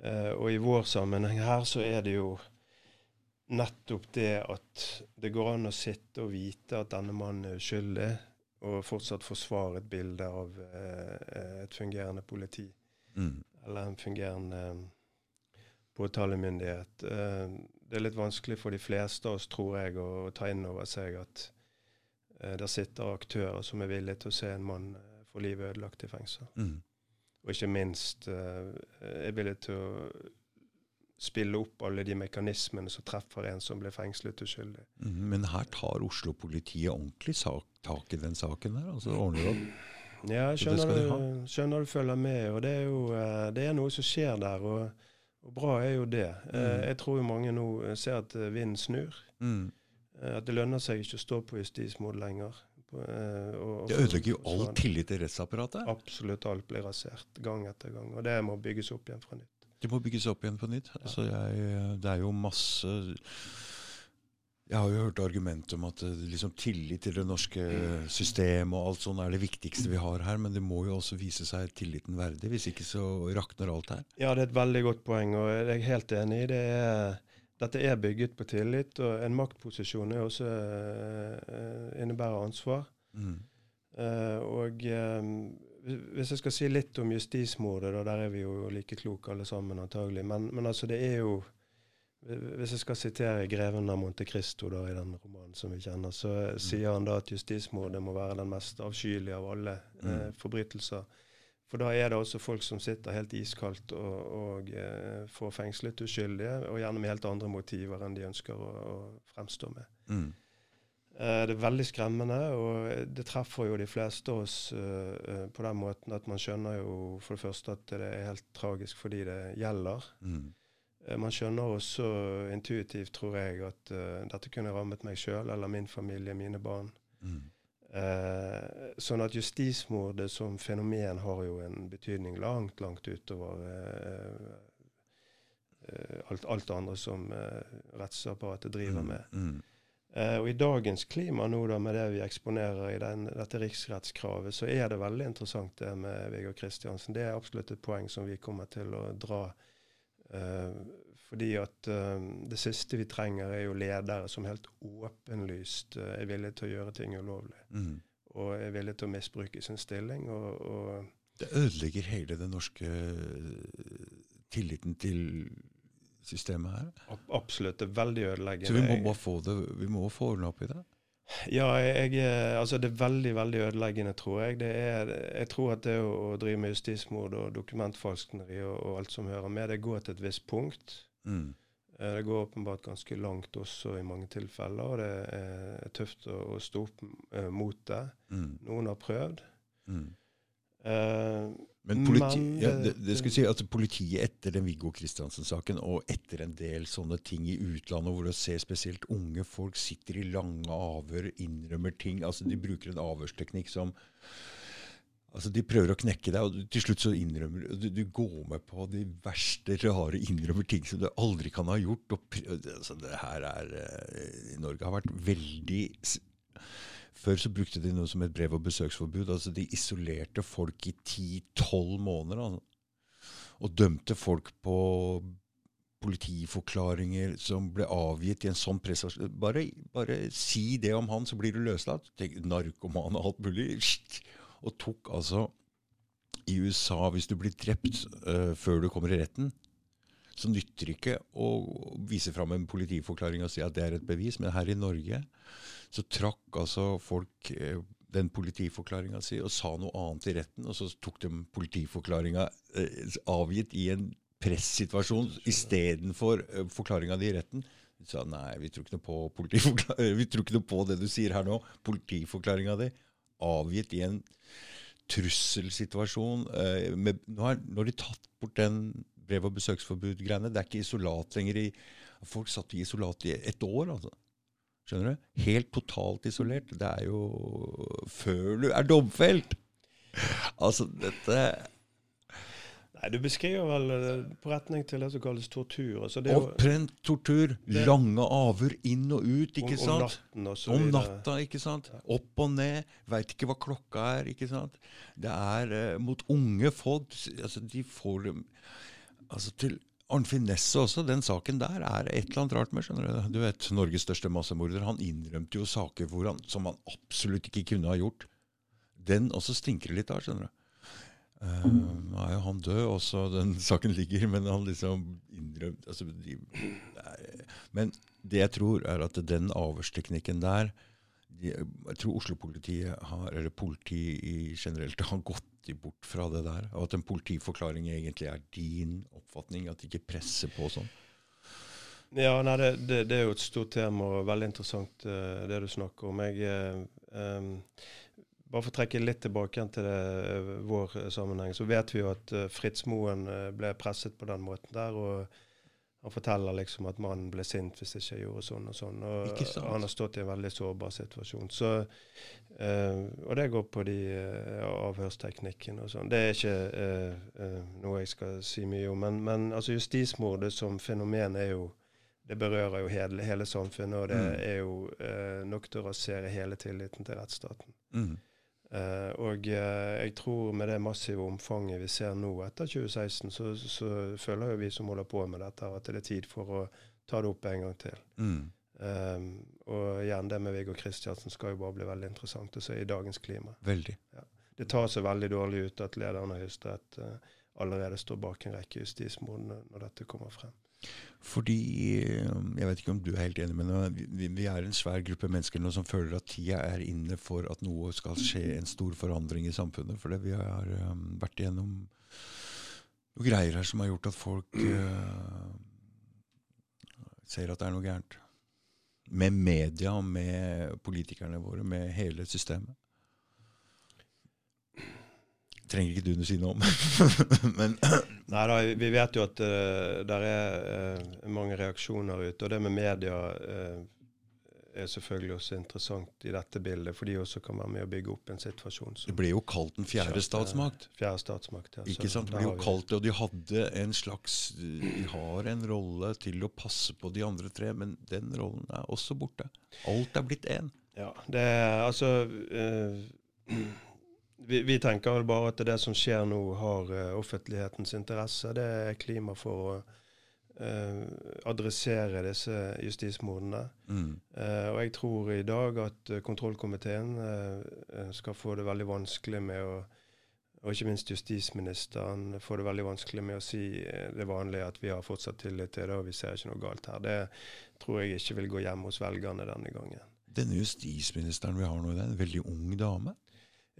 Eh, og i vår sammenheng her så er det jo nettopp det at det går an å sitte og vite at denne mannen er uskyldig, og fortsatt forsvare et bilde av eh, et fungerende politi, mm, eller en fungerende eh, påtalemyndighet. Eh, det er litt vanskelig for de fleste av oss, tror jeg, å, ta inn over seg at eh, der sitter aktører som er villige til å se en mann få livet ødelagt i fengsel. mm. Og ikke minst er villig til å spille opp alle de mekanismene som treffer en som blir fengslet uskyldig. Mm, Men her tar Oslo-politiet ordentlig sak, tak i den saken der? altså ordner opp? Ja, jeg skjønner, du, skjønner du følger med. og Det er jo eh, det er noe som skjer der, og, og bra er jo det. Eh, Mm. Jeg tror jo mange nå eh, ser at vinden snur. Mm. At det lønner seg ikke å stå på justismord lenger. Og- og Det ødelegger jo all tillit til rettsapparatet. Absolutt alt blir rasert gang etter gang. Og det må bygges opp igjen fra nytt. Det må bygges opp igjen på nytt. Altså jeg, det er jo masse Jeg har jo hørt argumentet om at eh, liksom, tillit til det norske systemet og alt sånt er det viktigste vi har her, men det må jo også vise seg tilliten verdig. Hvis ikke så rakner alt her. Ja, det er et veldig godt poeng, og jeg er helt enig i det. Er, dette er bygget på tillit, og en maktposisjon er også uh, innebærer ansvar. Mm. Uh, og um, hvis jeg skal si litt om justismordet, da der er vi jo like kloke alle sammen antagelig, men, men altså det er jo Hvis jeg skal sitere greven av Monte Cristo da, i den romanen som vi kjenner, så sier han da at justismordet må være den mest avskyelige av alle eh, Mm. forbrytelser. For da er det også folk som sitter helt iskaldt og, og eh, får fengslet uskyldige, og gjerne med helt andre motiver enn de ønsker å, å fremstå med. Mm. Eh, Det er veldig skremmende, og det treffer jo de fleste av oss eh, eh, på den måten at man skjønner jo for det første at det er helt tragisk fordi det gjelder. Mm. Eh, Man skjønner også intuitivt, tror jeg, at uh, dette kunne rammet meg sjøl eller min familie, mine barn. Mm. Uh, sånn at justismordet som fenomen har jo en betydning langt, langt utover uh, alt, alt andre som rettsapparatet driver med. Mm. Eh, og I dagens klima nå da, med det vi eksponerer i den, dette riksrettskravet, så er det veldig interessant det med Viggo Kristiansen. Det er absolutt et poeng som vi kommer til å dra. Eh, Fordi at uh, det siste vi trenger, er jo ledere som helt åpenlyst uh, er villige til å gjøre ting ulovlig. Mm. Og er villige til å misbruke sin stilling. Og, og det ødelegger hele den norske tilliten til systemet her. Absolutt. Det er veldig ødeleggende. Så vi må bare få det, vi må få ordna opp i det? Ja, jeg, altså det er veldig veldig ødeleggende, tror jeg. Er, jeg tror at det å, å drive med justismord og dokumentfalskneri og, og, alt som hører med, det går til et visst punkt. Mm. Eh, det går åpenbart ganske langt også i mange tilfeller, og det er tøft å, å stå opp uh, mot det. Mm. Noen har prøvd. Mm. Uh, men, politi men ja, det, det skulle si at politiet etter den Viggo Kristiansen-saken og etter en del sånne ting i utlandet, hvor du ser spesielt unge folk sitter i lange avhør, innrømmer ting altså De bruker en avhørsteknikk som altså De prøver å knekke deg, og til slutt så innrømmer du Du går med på de verste rare innrømmer ting som du aldri kan ha gjort. og altså Det her er eh, I Norge har vært veldig før så brukte de noe som et brev- og besøksforbud. altså De isolerte folk i 10-12 måneder. Altså. Og dømte folk på politiforklaringer som ble avgitt i en sånn prestasjon. Bare, bare, si det om han, så blir du løslatt. Narkoman og alt mulig. Og tok altså I USA, hvis du blir drept uh, før du kommer i retten, så nytter det ikke å vise fram en politiforklaring og si at det er et bevis. Men her i Norge så trakk altså folk eh, den politiforklaringa si og sa noe annet i retten, og så tok de politiforklaringa eh, avgitt i en pressituasjon istedenfor eh, forklaringa di i retten. De sa nei, vi tror, vi tror ikke noe på det du sier her nå. Politiforklaringa di avgitt i en trusselsituasjon. Eh, nå har de tatt bort den brev- og besøksforbud-greiene. Det er ikke isolat lenger. i Folk satt i isolat i et år. altså. Skjønner du? Helt totalt isolert. Det er jo før du er domfelt! Altså, dette Nei, Du beskriver vel eh, på retning til det som kalles tortur. Altså, det Opprent tortur. Det, lange avhør inn og ut, ikke om, sant? Om natten og så Om natta, ikke sant? Opp og ned. Veit ikke hva klokka er, ikke sant? Det er eh, mot unge folk. Altså, de får dem altså, til Arn Finesse også, den saken der er et eller annet rart med. skjønner Du Du vet, Norges største massemorder. Han innrømte jo saker han, som han absolutt ikke kunne ha gjort. Den også stinker litt av. skjønner du. Uh, er jo han død, også den saken ligger, men han liksom innrømte altså, de, Men det jeg tror, er at den avhørsteknikken der Jeg tror Oslo-politiet har, eller politiet generelt har gått bort fra det der. Og at en politiforklaring egentlig er din oppfatning, at de ikke presser på sånn. Ja, nei, det, det, det, er jo et stort tema og veldig interessant uh, det du snakker om. Jeg, um, bare for å trekke litt tilbake igjen til det, uh, vår sammenheng, så vet vi jo at Fritz Moen ble presset på den måten der. og han forteller liksom at mannen ble sint hvis ikke jeg gjorde sånn og sånn. Og han har stått i en veldig sårbar situasjon. Så, uh, og det går på de uh, avhørsteknikkene og sånn. Det er ikke uh, noe jeg skal si mye om. Men, men altså justismordet som fenomen er jo Det berører jo hele, hele samfunnet, og det mm. er jo nok til å rasere hele tilliten til rettsstaten. Mm. Uh, og uh, jeg tror med det massive omfanget vi ser nå etter 2016, så, så, føler jo vi som holder på med dette, at det er tid for å ta det opp en gang til. Mm. Um, og igjen, det med Viggo Kristiansen skal jo bare bli veldig interessant å se i dagens klima. Veldig. Ja. Det tar seg veldig dårlig ut at lederen av Høyesterett uh, allerede står bak en rekke justismord når dette kommer frem. Fordi um, Jeg vet ikke om du er helt enig med meg, vi, vi er en svær gruppe mennesker nå som føler at tida er inne for at noe skal skje, en stor forandring i samfunnet. For vi har um, vært igjennom noen greier her som har gjort at folk uh, ser at det er noe gærent. Med media, med politikerne våre, med hele systemet trenger ikke du å si noe om. Men Nei da, vi vet jo at uh, eh, det er uh, mange reaksjoner ute. Og det med media uh, er selvfølgelig også interessant i dette bildet, for de også kan være med å bygge opp en situasjon. det ble jo kalt den fjerde statsmakt. Fjerde statsmakt, ja. Ikke sant? Det ble jo kalt det, og de hadde en slags De har en rolle til å passe på de andre tre, men den rollen er også borte. Alt er blitt én. Ja, det er altså vi, vi, tenker vel bare at det som skjer nå, har uh, offentlighetens interesse. Det er klima for å uh, adressere disse justismordene. Mm. Uh, og jeg tror i dag at kontrollkomiteen skal få det veldig vanskelig med å og ikke minst justisministeren får det veldig vanskelig med å si det vanlige at vi har fortsatt tillit til det, og vi ser ikke noe galt her. Det tror jeg ikke vil gå hjem hos velgerne denne gangen. Denne justisministeren vi har nå, det er en veldig ung dame.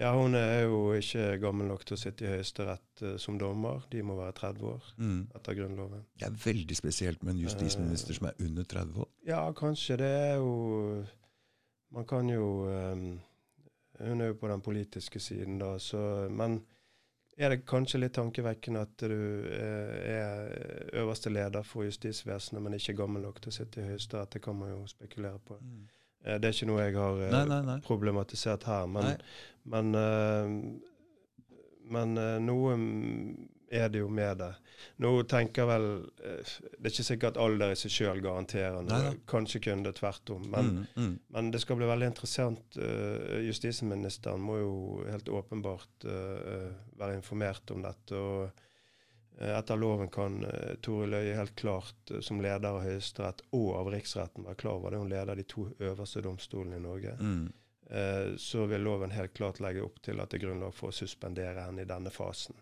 Ja, Hun er jo ikke gammel nok til å sitte i Høyesterett uh, som dommer. De må være 30 år Mm. etter Grunnloven. Det er veldig spesielt med en justisminister som er under 30 år. Ja, kanskje. Det er jo Man kan jo um, Hun er jo på den politiske siden, da, så Men er det kanskje litt tankevekkende at du eh, er øverste leder for justisvesenet, men ikke gammel nok til å sitte i Høyesterett? Det kan man jo spekulere på. Mm. Eh, det er ikke noe jeg har eh, Nei, nei, nei. problematisert her, men, men, eh, men noe er det jo med det. Nå tenker vel Det er ikke sikkert alder i seg sjøl garanterer noe. Kanskje kunne det tvert om. Men, mm, mm. men det skal bli veldig interessant. Justisministeren må jo helt åpenbart være informert om dette. og etter loven kan uh, Tore Løie helt klart, eh, som leder av Høyesterett og av Riksretten, være klar over det. Hun leder de to øverste domstolene i Norge. Mm. Eh, så vil loven helt klart legge opp til at det er grunnlag for å suspendere henne i denne fasen.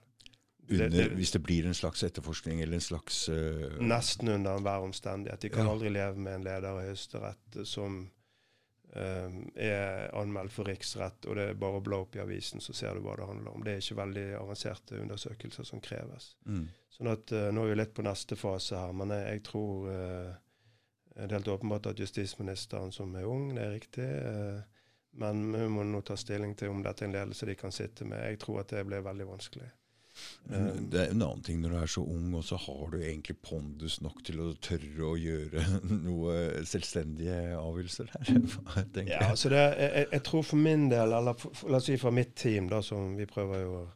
Under, det- hvis det blir en slags etterforskning eller en slags uh, Nesten under enhver omstendighet. De kan Ja. aldri leve med en leder av Høyesterett eh, som eh, er anmeldt for riksrett, og det er bare å bla opp i avisen, så ser du hva det handler om. Det er ikke veldig avanserte undersøkelser som kreves. mm. Sånn at eh, Nå er vi litt på neste fase her, men jeg, tror eh, det er helt åpenbart at justisministeren som er ung, det er riktig. eh, men hun må nå ta stilling til om dette er en ledelse de kan sitte med. Jeg tror at det blir veldig vanskelig. Eh, det er en annen ting når du er så ung, og så har du egentlig pondus nok til å tørre å gjøre noe selvstendige avgjørelser her. Ja, altså det, jeg, jeg- tror for min del, eller for, for, la oss si fra mitt team, da, som vi prøver jo å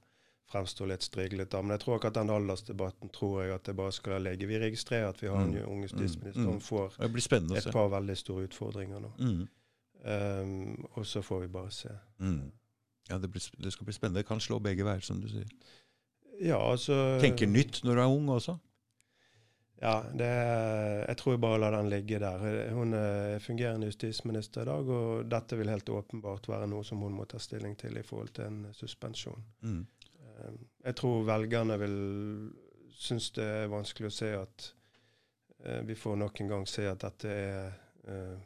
fremstå litt striglete av, men jeg tror ikke at den aldersdebatten tror jeg at det bare skal ligge. Vi registrerer at vi har en Mm. ung justisminister. Mm. Får Det blir spennende et par veldig store utfordringer nå. Mm. Um, og så får vi bare se. Mm. Ja, det, blir, det skal bli spennende. Det kan slå begge veier, som du sier. Ja, altså Tenker nytt når du er ung også. Ja, det, er- jeg tror jeg bare lar den ligge der. Hun er fungerende justisminister i dag, og dette vil helt åpenbart være noe som hun må ta stilling til i forhold til en suspensjon. Mm. Eh, Jeg tror velgerne vil synes det er vanskelig å se at eh, vi får nok en gang se at dette er uh,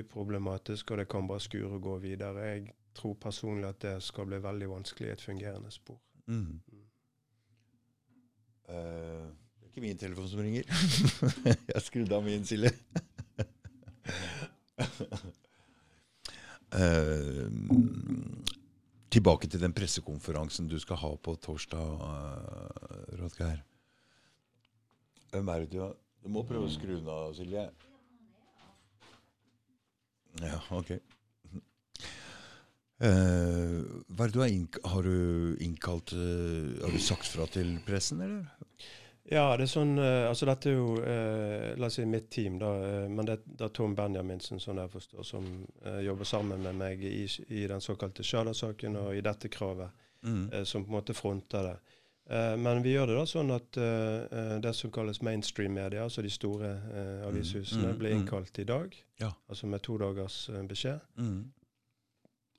uproblematisk, og det kan bare skure og gå videre. Jeg tror personlig at det skal bli veldig vanskelig i et fungerende spor. Mm. Uh, det er ikke min telefon som ringer. Jeg skrudde av min, Silje. uh, tilbake til den pressekonferansen du skal ha på torsdag, uh, Rodgeir. Hvem er det du har Du må prøve å skru den av, Silje. Ja, ok. Eh, hva er det du har, har du innkalt uh, Har du sagt fra til pressen, eller? Ja, det er sånn uh, Altså, dette er jo La oss si mitt team, da. men det, det er Tom Benjaminsen, sånn jeg forstår, som jobber sammen med meg i, i den såkalte Sjala-saken og i dette kravet, Mm. som på en måte fronter det. Men vi gjør det da sånn at det som kalles mainstream-media, altså de store eh, avishusene, mm, blir mm. innkalt i dag. Ja. Altså med to dagers beskjed.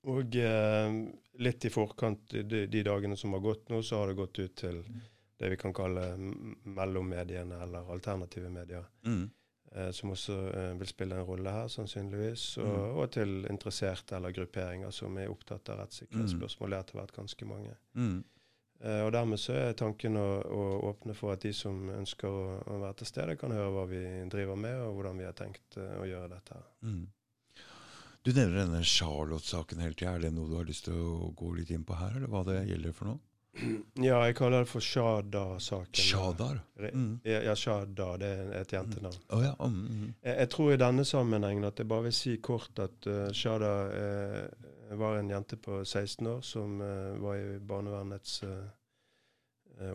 Mm. Og eh, litt i forkant, de, de dagene som har gått nå, så har det gått ut til det vi kan kalle mellommediene, eller alternative medier. Mm. Eh, som også eh, vil spille en rolle her, sannsynligvis. Og, Mm. og til interesserte eller grupperinger som er opptatt av rettssikkerhetsspørsmål. Det har etter hvert ganske mange. Mm. Eh, og dermed så er tanken å, å åpne for at de som ønsker å, å være til stede, kan høre hva vi driver med, og hvordan vi har tenkt eh, å gjøre dette. her. Mm. Du nevner denne Charlotte-saken hele tida. Er det noe du har lyst til å gå litt inn på her, eller hva det gjelder for noe? Ja, jeg kaller det for Shada-saken. Shadar? Mm. Ja, ja, Shada, det er et jentenavn. Å ja. mm, mm. Jeg, jeg tror i denne sammenhengen at jeg bare vil si kort at uh, Shada uh, var en jente på 16 år som uh, var i barnevernets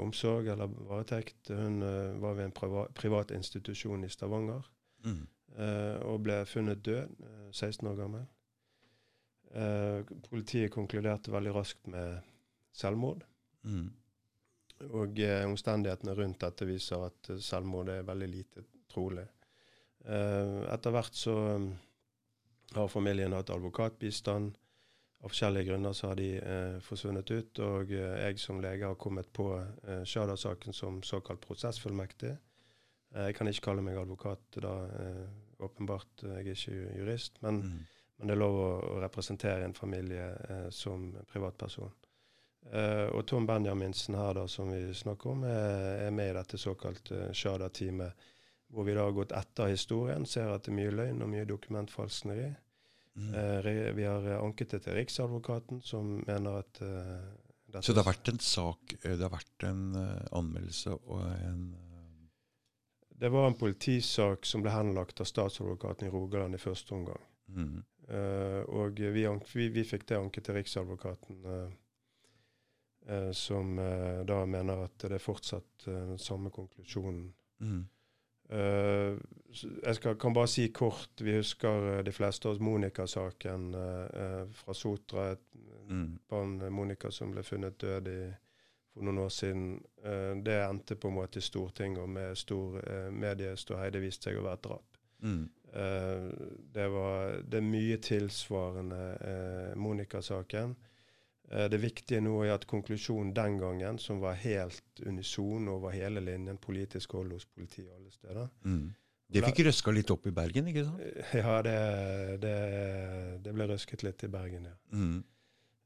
omsorg eller varetekt. Hun var ved en priva privat institusjon i Stavanger Mm. Eh, og ble funnet død, eh, 16 år gammel. Eh, politiet konkluderte veldig raskt med selvmord. Mm. Og eh, omstendighetene rundt dette viser at selvmord er veldig lite trolig. Eh, etter hvert så har familien hatt advokatbistand. Av forskjellige grunner så har de eh, forsvunnet ut. Og eh, jeg som lege har kommet på eh, Shada-saken som såkalt prosessfullmektig. Eh, jeg kan ikke kalle meg advokat da, eh, åpenbart. Jeg er ikke jurist. Men, Mm. men det er lov å, å representere en familie eh, som privatperson. Eh, og Tom Benjaminsen her, da, som vi snakker om, er, er med i dette såkalte Shada-teamet. Hvor vi da har gått etter historien, ser at det er mye løgn og mye dokumentfalskneri. Mm. Eh, vi har eh, anket det til Riksadvokaten, som mener at eh, Så det har vært en sak, eh, det har vært en eh, anmeldelse og en eh, Det var en politisak som ble henlagt av statsadvokaten i Rogaland i første omgang. mm. Uh, og vi, vi, vi fikk det anket til Riksadvokaten, uh, uh, som da mener at det er fortsatt den samme konklusjonen. Mm. Jeg skal, kan bare si kort, vi husker de fleste av oss Monica-saken fra Sotra. Et Mm. barn, Monica, som ble funnet død i, for noen år siden. Eh, det endte på en måte i Stortinget, og med stor eh, medieståhei. Viste seg å være et drap. Mm. Eh, det, var, det er mye tilsvarende eh, Monica-saken. Det viktige nå er at konklusjonen den gangen, som var helt unison over hele linjen, politisk hold hos politiet alle steder Mm. Det fikk røska litt opp i Bergen, ikke sant? Ja, det, det, det ble røsket litt i Bergen, ja. Mm.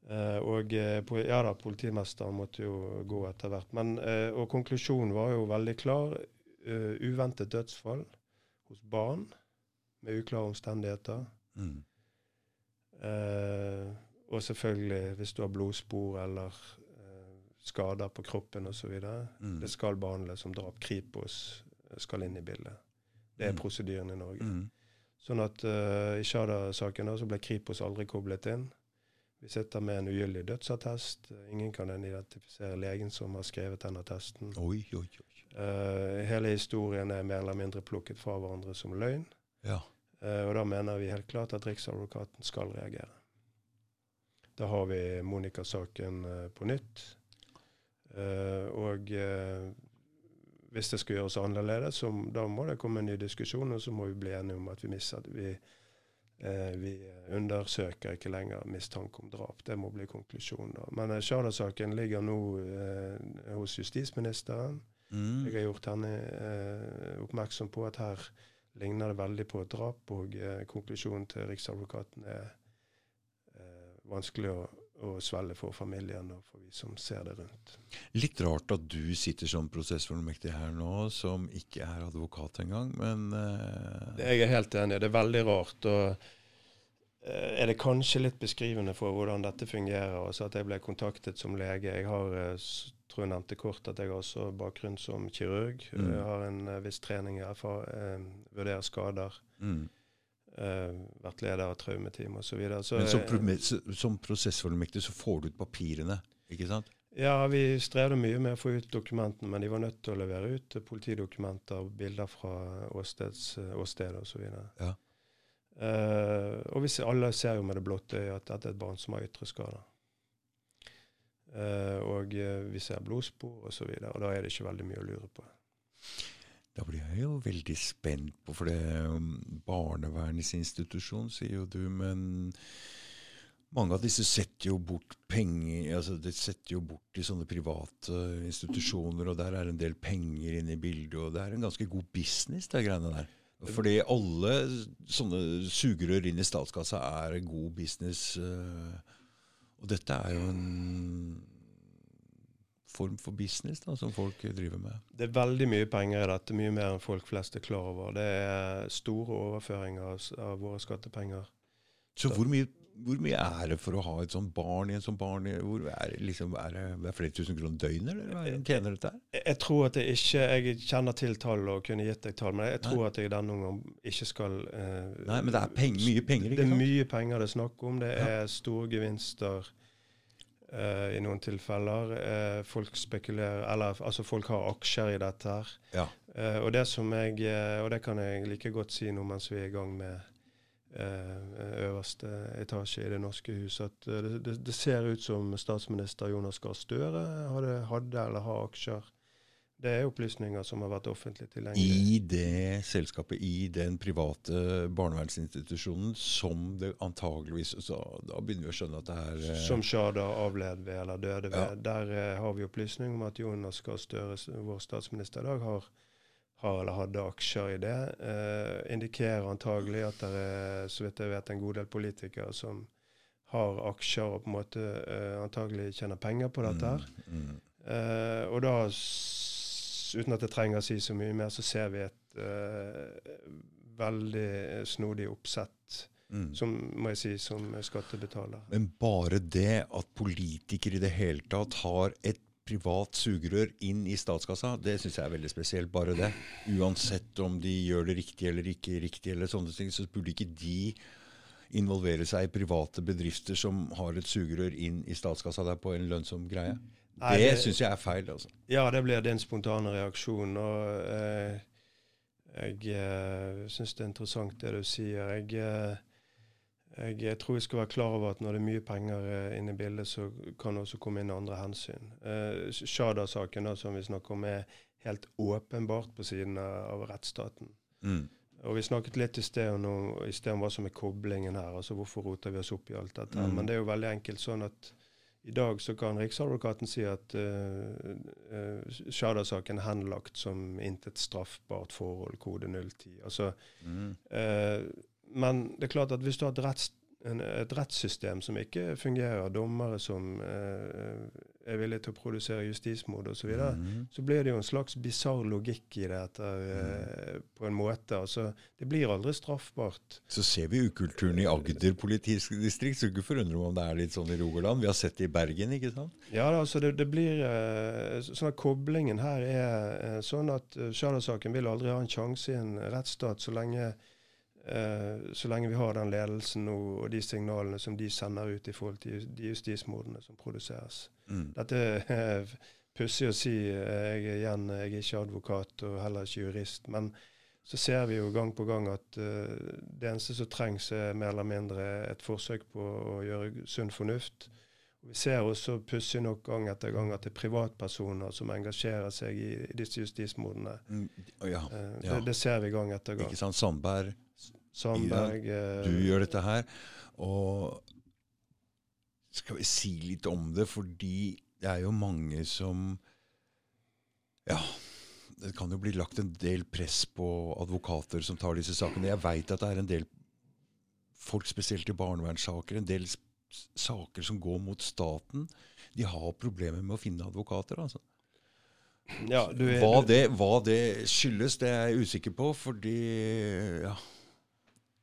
Eh, og eh, ja da, politimesteren måtte jo gå etter hvert. Men, eh, og konklusjonen var jo veldig klar. Uventet dødsfall hos barn med uklare omstendigheter. Mm. Uh, og selvfølgelig hvis du har blodspor eller uh, skader på kroppen osv. Mm. Det skal behandles som drap. Kripos skal inn i bildet. Det er Mm. prosedyren i Norge. Mm. Sånn at uh, I Shada-saken da, så ble Kripos aldri koblet inn. Vi sitter med en ugyldig dødsattest. Ingen kan identifisere legen som har skrevet den attesten. Oi, oi, oi. Uh, hele historien er mer eller mindre plukket fra hverandre som løgn. Ja. Uh, og da mener vi helt klart at Riksadvokaten skal reagere. Da har vi Monica-saken uh, på nytt. Og hvis det skal gjøres annerledes, så da må det komme en ny diskusjon, og så må vi bli enige om at vi, mister, vi, vi undersøker ikke lenger mistanke om drap. Det må bli konklusjonen. Men eh, Shada-saken ligger nå eh, hos justisministeren. Mm. Jeg har gjort henne eh, oppmerksom på at her ligner det veldig på et drap, og eh, konklusjonen til Riksadvokaten er eh, vanskelig å, å svelge for familien og for vi som ser det rundt. Litt rart at du sitter som prosessfullmektig her nå, som ikke er advokat engang, men uh... Jeg er helt enig, det er veldig rart. og eh, er det kanskje litt beskrivende for hvordan dette fungerer. altså At jeg ble kontaktet som lege. Jeg har eh, tror jeg nevnte kort at jeg har også bakgrunn som kirurg. Mm. Jeg har en viss trening i FA, vurderer skader. mm. Eh, vært leder av traumeteam osv. Men som, pro- som prosessfullmektig så får du ut papirene, ikke sant? Ja, vi strevde mye med å få ut dokumentene, men de var nødt til å levere ut politidokumenter, bilder fra åsteds, åsted osv. Ja. Uh, og vi ser, alle ser jo med det blotte øyet at dette er et barn som har ytre skader. Uh, og vi ser blodspor osv., og, så videre, og da er det ikke veldig mye å lure på. Da blir jeg jo veldig spent på, for det um, barnevernets institusjon, sier jo du, men mange av disse setter jo bort penger altså De setter jo bort i sånne private institusjoner, og der er en del penger inne i bildet, og det er en ganske god business, det greiene der. Fordi alle sånne sugerør inn i statskassa er god business. eh, Og dette er jo en form for business da, som folk driver med. Det er veldig mye penger i dette, mye mer enn folk flest er klar over. Det er store overføringer av, av våre skattepenger. Så hvor mye, hvor mye er det for å ha et sånt barn i en sånn barn? Hvor er, det liksom, er, det, er flere tusen kroner døgnet, eller hva er tjener dette her? Jeg, jeg tror at jeg ikke Jeg kjenner til tall og kunne gitt deg tall, men jeg tror at jeg denne omgang ikke skal eh, Nei, men det er peng, mye penger, Det er mye penger det er snakk om. Det Ja. er store gevinster eh, i noen tilfeller. Uh, folk spekulerer Eller altså, folk har aksjer i dette her. Ja. Uh, og det som jeg Og det kan jeg like godt si nå mens vi er i gang med øverste etasje i Det norske hus. At det, det, det, ser ut som statsminister Jonas Gahr Støre hadde, hadde eller har aksjer det er opplysninger som har vært offentlig tilgjengelig. I det selskapet, i den private barnevernsinstitusjonen, som det antageligvis så Da begynner vi å skjønne at det er eh, Som Sjada avled ved eller døde ved. Ja. Der eh, har vi opplysning om at Jonas Gahr Støre, vår statsminister i dag, har, har, eller hadde aksjer i det. Eh, indikerer antagelig at det er, så vidt jeg vet, en god del politikere som har aksjer og på en måte eh, antagelig tjener penger på dette. her. Mm, mm. Eh, og da uten at jeg trenger å si så mye mer, så ser vi et uh, veldig snodig oppsett. Mm. Som må jeg si, som skattebetaler. Men bare det at politikere i det hele tatt har et privat sugerør inn i statskassa, det syns jeg er veldig spesielt. Bare det. Uansett om de gjør det riktig eller ikke riktig, eller sånne ting, så burde ikke de involvere seg i private bedrifter som har et sugerør inn i statskassa der på en lønnsom greie. Nei, det det syns jeg er feil. altså. Ja, det blir din spontane reaksjon. og eh, Jeg eh, syns det er interessant det du sier. Jeg, eh, jeg, jeg, tror vi skal være klar over at når det er mye penger eh, inne i bildet, så kan det også komme inn andre hensyn. Eh, Shada-saken som vi snakker om, er helt åpenbart på siden av rettsstaten. Mm. Og Vi snakket litt i sted, om, i sted om hva som er koblingen her. altså Hvorfor roter vi oss opp i alt dette. Mm. Men det er jo veldig enkelt sånn at i dag så kan Riksadvokaten si at uh, Shada-saken er henlagt som intet straffbart forhold, kode 010. Altså, mm. uh, men det er klart at hvis du har et retts en, et rettssystem som ikke fungerer, dommere som eh, er villige til å produsere justismord osv., så, videre, mm. så blir det jo en slags bisarr logikk i dette eh, mm. på en måte. Altså, det blir aldri straffbart. Så ser vi ukulturen i Agder politidistrikt, så ikke forundre meg om det er litt sånn i Rogaland. Vi har sett det i Bergen, ikke sant? Ja, altså det, det blir eh, sånn at Koblingen her er eh, sånn at Sjala-saken vil aldri ha en sjanse i en rettsstat så lenge Eh, så lenge vi har den ledelsen og, og de signalene som de sender ut i forhold til de justismordene som produseres. Mm. Dette er pussig å si. Jeg er, igjen, jeg er ikke advokat og heller ikke jurist. Men så ser vi jo gang på gang at uh, det eneste som trengs, er mer eller mindre et forsøk på å gjøre sunn fornuft. Og vi ser også pussig nok gang etter gang at det er privatpersoner som engasjerer seg i, i disse justismordene. Mm, ja, uh, ja. det, det, ser vi gang etter gang. Ikke sant, Sandberg Sandberg Du eh, gjør dette her. Og skal vi si litt om det, fordi det er jo mange som Ja, det kan jo bli lagt en del press på advokater som tar disse sakene. Jeg veit at det er en del folk, spesielt i barnevernssaker, en del saker som går mot staten. De har problemer med å finne advokater, altså. Ja, er, hva, det, hva, det, skyldes, det er jeg usikker på, fordi ja,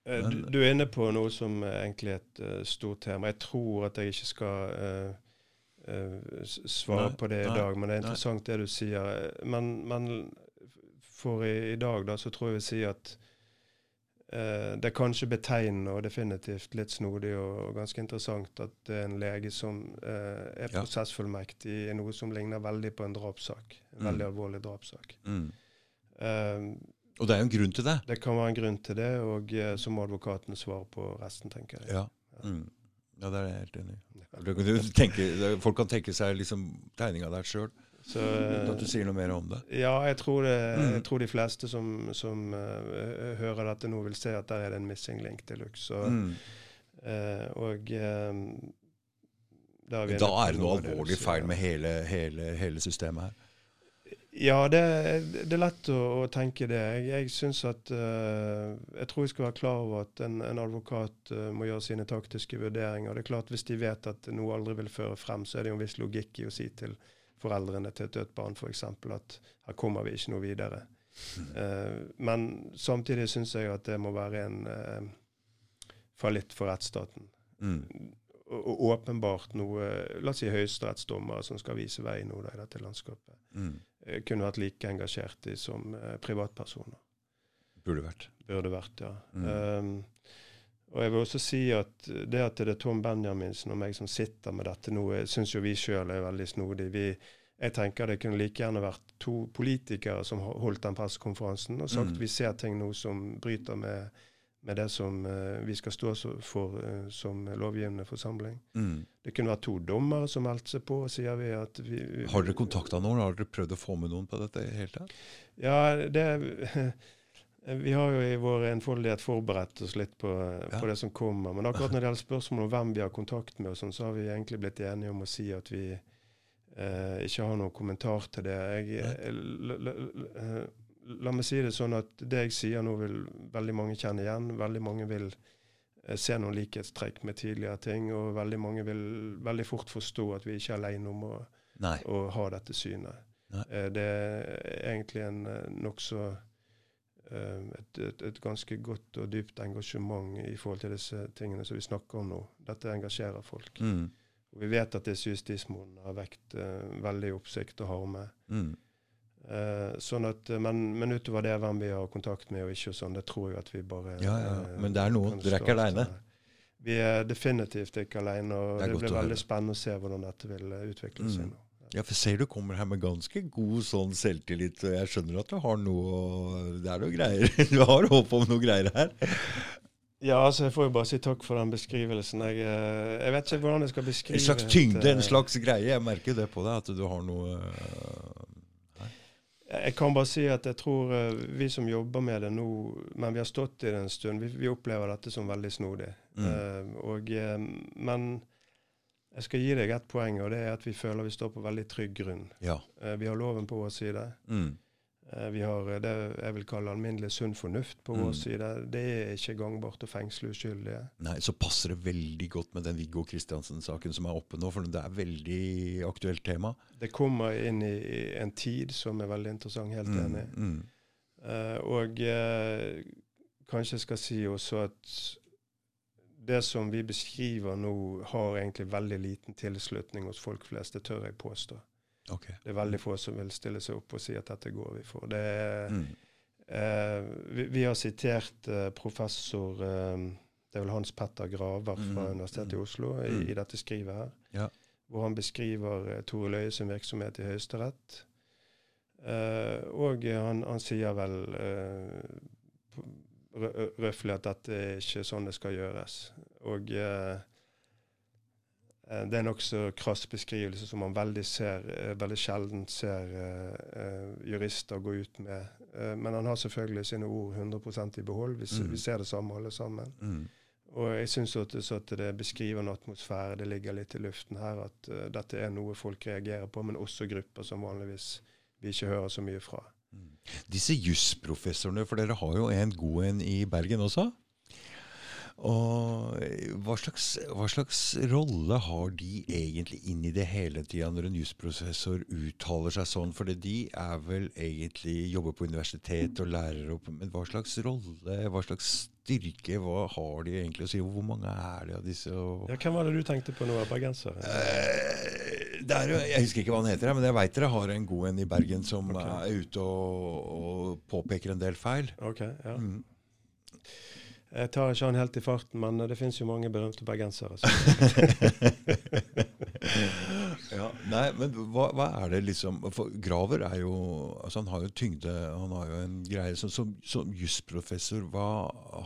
Eh, du, du, er inne på noe som er egentlig et uh, stort tema. Jeg tror at jeg ikke skal uh, uh, svare nei, på det i nei, dag, men det er interessant nei. det du sier. Men, men for i, i, dag da, så tror jeg vi sier at det er kanskje betegnende og definitivt litt snodig og, og, ganske interessant at det er en lege som er ja. prosessfullmektig i noe som ligner veldig på en drapssak. En mm. veldig alvorlig drapssak. Mm. Og det er jo en grunn til det? Det kan være en grunn til det, og eh, så må advokatene svare på resten, tenker jeg. Ja, mm. ja det er jeg helt enig i. folk kan tenke seg liksom tegninga der sjøl. Uten at du sier noe mer om det? Ja, jeg tror, det, mm. jeg tror de fleste som, som uh, hører dette nå, vil se at der er det en missing link til luxe. Mm. Uh, og uh, da er det noe alvorlig feil med hele, hele, hele systemet her. Ja, det, det, er lett å, å tenke det. Jeg, jeg synes at uh, Jeg tror vi skal være klar over at en, en advokat uh, må gjøre sine taktiske vurderinger. Det er klart Hvis de vet at noe aldri vil føre frem, så er det jo en viss logikk i å si til foreldrene til et dødt barn f.eks. at her kommer vi ikke noe videre. Uh, men samtidig syns jeg at det må være en uh, fallitt for rettsstaten. Mm. Og, åpenbart noe La oss si høyesterettsdommere som skal vise vei nå i dette landskapet. Mm. Eh, kunne vært like engasjert i som eh, privatpersoner. Burde vært. Burde vært, ja. Mm. Um, og jeg vil også si at det at det er Tom Benjaminsen og meg som sitter med dette nå, syns jo vi sjøl er veldig snodig. Vi, jeg tenker det kunne like gjerne vært to politikere som holdt den pressekonferansen og sagt mm. vi ser ting nå som bryter med, med det som uh, vi skal stå for uh, som lovgivende forsamling. Mm. Det kunne vært to dommere som meldte seg på, sier vi. at vi, vi Har dere kontakta noen? Har dere prøvd å få med noen på dette hele tatt? Ja, det Vi har jo i vår enfoldighet forberedt oss litt på, Ja. på det som kommer. Men akkurat når det gjelder spørsmål om hvem vi har kontakt med, sånn, så har vi egentlig blitt enige om å si at vi eh, ikke har noen kommentar til det. Jeg, la, meg si det sånn at det jeg sier nå, vil veldig mange kjenne igjen. Veldig mange vil eh, se noen likhetstrekk med tidligere ting, og veldig mange vil veldig fort forstå at vi ikke er alene om å å ha dette synet. Eh, Det er egentlig en eh, nokså eh, et, et, et ganske godt og dypt engasjement i forhold til disse tingene som vi snakker om nå. Dette engasjerer folk. Mm. Og vi vet at disse justismordene har vekt eh, veldig oppsikt og harme. Mm. Eh, sånn at, eh, men, men utover det, hvem vi har kontakt med og ikke, og sånn, det tror jeg at vi bare Ja, ja. eh, Men det er noen. Dere er ikke aleine. Vi er definitivt ikke alene, og Det det, blir veldig spennende å se hvordan dette vil utvikle seg Mm. nå. Ja, for ser du kommer her med ganske god sånn selvtillit, og jeg skjønner at du har noe Det er noe greier. Du har håp om noe greier her. Ja, altså jeg får jo bare si takk for den beskrivelsen. Jeg, jeg vet ikke hvordan jeg skal beskrive En slags tyngde, en slags greie. Jeg merker det på deg, at du har noe Jeg kan bare si at jeg tror eh, vi som jobber med det nå, men vi har stått i det en stund, vi, vi opplever dette som veldig snodig. Mm. Uh, og, eh, men jeg skal gi deg et poeng, og det er at vi føler vi står på veldig trygg grunn. Ja. Uh, vi har loven på vår side. Mm. Eh, Vi har eh, det jeg vil kalle alminnelig sunn fornuft på Mm. vår side. Det er ikke gangbart å fengsle uskyldige. Nei, så passer det veldig godt med den Viggo Kristiansen-saken som er oppe nå, for det er veldig aktuelt tema. Det kommer inn i en tid som er veldig interessant, helt enig. Mm. Mm. Eh, og uh, kanskje jeg skal si også at det som vi beskriver nå, har egentlig veldig liten tilslutning hos folk flest. Det tør jeg påstå. Ok. Det er veldig få som vil stille seg opp og si at dette går vi for. Det er, Mm. eh, vi, vi har sitert eh, professor eh, det er vel Hans Petter Graver fra Mm, Universitetet i mm, Oslo i, mm. i dette skrivet her. Ja. Hvor han beskriver eh, Tore Løie sin virksomhet i Høyesterett. Eh, og han, han sier vel eh, røftlig at dette er ikke sånn det skal gjøres. Og eh, det er en nokså krass beskrivelse som man veldig, ser, eh, veldig sjelden ser eh, eh, jurister gå ut med. Eh, men han har selvfølgelig sine ord 100 i behold. Vi, Mm. vi ser det samme alle sammen. Mm. Og jeg syns at det beskriver en atmosfære, det ligger litt i luften her, at uh, dette er noe folk reagerer på, men også grupper som vanligvis vi ikke hører så mye fra. Mm. Disse jusprofessorene, for dere har jo en god en i Bergen også. Og eh, hva slags, hva slags rolle har de egentlig inn i det hele tida når en jusprofessor uttaler seg sånn? For de er vel egentlig jobber på universitet og lærer opp, men hva slags rolle, hva slags styrke, hva har de egentlig å si? Hvor mange er det av disse? Ja, hvem var det du tenkte på nå, bergenser? Eh, det er, jo- jeg husker ikke hva han heter, men jeg veit dere har en god en i Bergen som okay. er ute og, og påpeker en del feil. Ok, ja. Mm. Jeg tar ikke han helt i farten, men det finnes jo mange berømte bergensere. Så. ja, nei, men hva, hva er det liksom For Graver er jo altså Han har jo tyngde, han har jo en greie Som, som, som jusprofessor, hva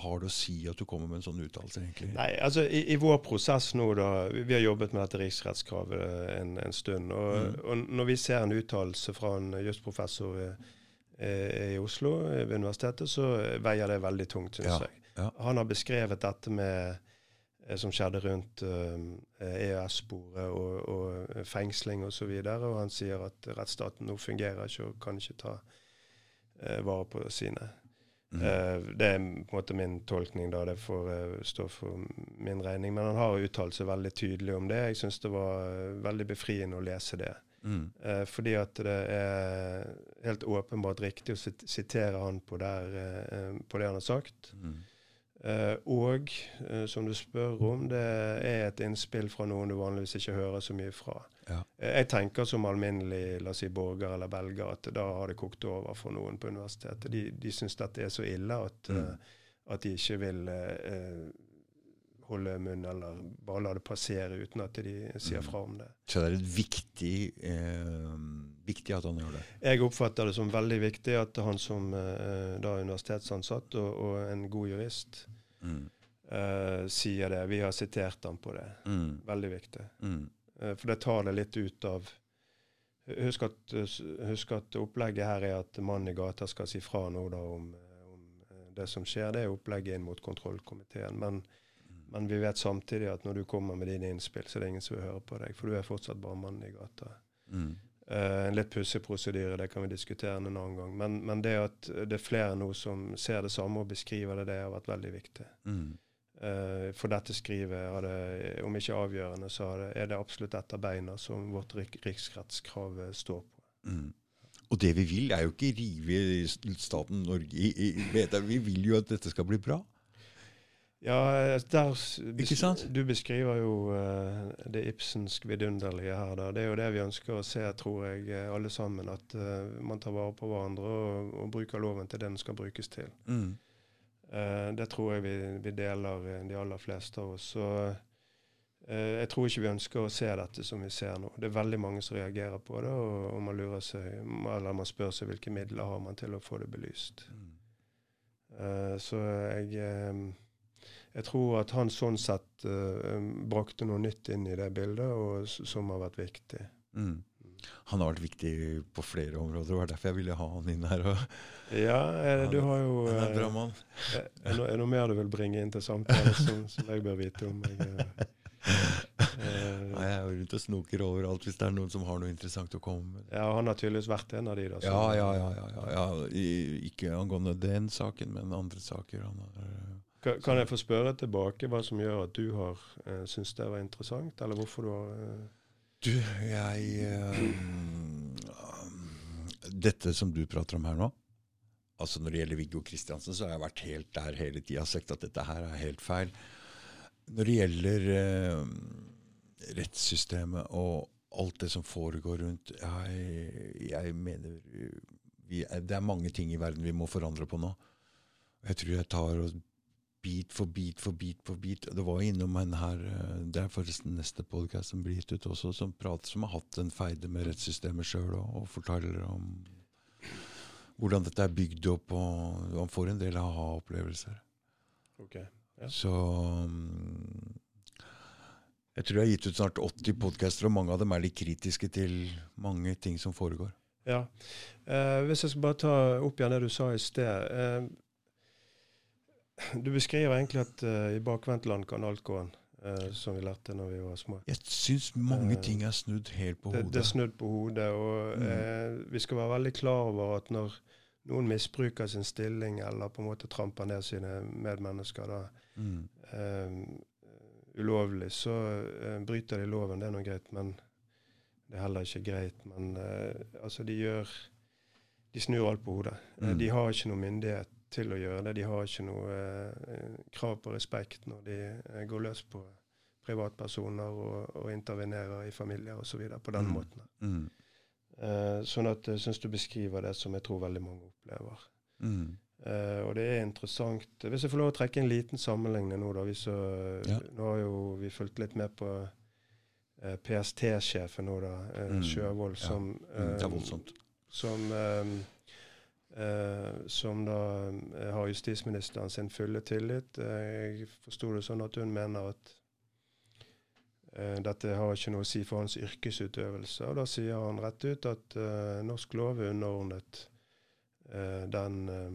har det å si at du kommer med en sånn uttalelse, egentlig? Nei, altså i, i vår prosess nå, da Vi har jobbet med dette riksrettskravet eh, en, en stund. Og, Mm. og når vi ser en uttalelse fra en jusprofessor i, i Oslo eh, ved universitetet, så veier det veldig tungt, syns Ja, jeg. Ja. Han har beskrevet dette med eh, som skjedde rundt eh, EØS-sporet og, og fengsling osv. Og, så og han sier at rettsstaten nå fungerer ikke og kan ikke ta eh, vare på sine. Mm. Uh, det er på en måte min tolkning, da. Det får uh, stå for min regning. Men han har uttalt seg veldig tydelig om det. Jeg syns det var uh, veldig befriende å lese det. Mm. Eh, fordi at det er helt åpenbart riktig å sit sitere han på, der, eh, på det han har sagt. Mm. Eh, og eh, som du spør om, det er et innspill fra noen du vanligvis ikke hører så mye fra. Ja. Eh, jeg tenker som alminnelig la oss si, borger eller belger at da har det kokt over for noen på universitetet. De, de syns dette er så ille at, Mm. at de ikke vil holde munn eller bare la det passere uten at de sier Mm. fra om det. Så det er viktig, eh, viktig at han gjør det. Jeg oppfatter det som veldig viktig at han som eh, da er universitetsansatt og, og en god jurist Mm. eh, sier det. Vi har sitert han på det. Mm. Veldig viktig. Mm. Eh, for det tar det litt ut av Husk at, husk at opplegget her er at mannen i gata skal si fra nå da om, om det som skjer. Det er opplegget inn mot kontrollkomiteen. Men, men, vi vet samtidig at når du kommer med dine innspill, så er det ingen som vil høre på deg. For du er fortsatt bare mannen i gata. Mm. Uh, en litt pussig prosedyre, det kan vi diskutere en annen gang. Men, men, det at det er flere nå som ser det samme og beskriver det, det har vært veldig viktig. Mm. Uh, for dette skrivet, hadde, om ikke avgjørende, så det, er det absolutt et av beina som vårt rik riksrettskrav står på. Mm. Og det vi vil, er jo ikke rive staten Norge i, vet Vi vil jo at dette skal bli bra. Ja, der, ikke sant? Du beskriver jo uh, det Ibsensk vidunderlige her. Da. Det er jo det vi ønsker å se, tror jeg, alle sammen. At uh, man tar vare på hverandre og, og, bruker loven til det den skal brukes til. Mm. Uh, det tror jeg vi, vi, deler, de aller fleste av oss. Så jeg tror ikke vi ønsker å se dette som vi ser nå. Det er veldig mange som reagerer på det, og, og man lurer seg, eller man spør seg hvilke midler har man til å få det belyst. Mm. Så jeg, jeg tror at han sånn sett brakte noe nytt inn i det bildet, og, som har vært viktig. Mm. Han har vært viktig på flere områder. og Det var derfor jeg ville ha han inn her. ja, du har jo Han er en bra mann. Er, er, er det noe mer du vil bringe inn til samtalen som, som, jeg bør vite om? Jeg, Nei, jeg er jo rundt og snoker overalt hvis det er noen som har noe interessant å komme med. Ja, Han har tydeligvis vært en av de da. Ja, ja, ja, ja, ja, ja. Ikke angående den saken, men andre saker. Er, kan, kan, jeg få spørre tilbake hva som gjør at du har uh, syntes det var interessant, eller hvorfor du har uh, du, jeg uh, Dette som du prater om her nå altså Når det gjelder Viggo Kristiansen, så har jeg vært helt der hele tida og sagt at dette her er helt feil. Når det gjelder uh, rettssystemet og alt det som foregår rundt Jeg, jeg mener vi, Det er mange ting i verden vi må forandre på nå. Jeg tror jeg tar og bit for bit for bit for bit. Det var innom en her Det er forresten neste podkast som blir gitt ut også, som prater som har hatt en feide med rettssystemet sjøl og, og, forteller om hvordan dette er bygd opp, og han får en del aha-opplevelser. Okay, ja. Så um, jeg tror jeg har gitt ut snart 80 podcaster, og mange av dem er litt kritiske til mange ting som foregår. Ja. Eh, hvis jeg skal bare ta opp igjen det du sa i sted. Eh, du beskriver egentlig at uh, i bakvendtland kan alt gå an, uh, som vi lærte når vi var små. Jeg syns mange uh, ting er snudd helt på det, hodet. Det er snudd på hodet, og mm. vi skal være veldig klar over at når noen misbruker sin stilling eller på en måte tramper ned sine medmennesker da, mm. ulovlig, så bryter de loven. Det er nå greit, men det er heller ikke greit. Men altså, de gjør De snur alt på hodet. Mm. De har ikke noe myndighet til å gjøre det. De har ikke noe eh, krav på respekt når de eh, går løs på privatpersoner og, og intervenerer i familier osv. på den Mm. måten. Mm. Eh, sånn at jeg syns du beskriver det som jeg tror veldig mange opplever. Mm. Uh, og det er interessant Hvis jeg får lov å trekke en liten sammenligning nå, da. Vi så, Ja. Nå har jo vi fulgt litt med på uh, PST-sjefen nå, da. Mm. Sjøvold, Ja. som Mm. Som, eh, som da uh, har justisministeren sin fulle tillit. Uh, jeg forsto det sånn at hun mener at dette har ikke noe å si for hans yrkesutøvelse. Og da sier han rett ut at norsk lov er underordnet den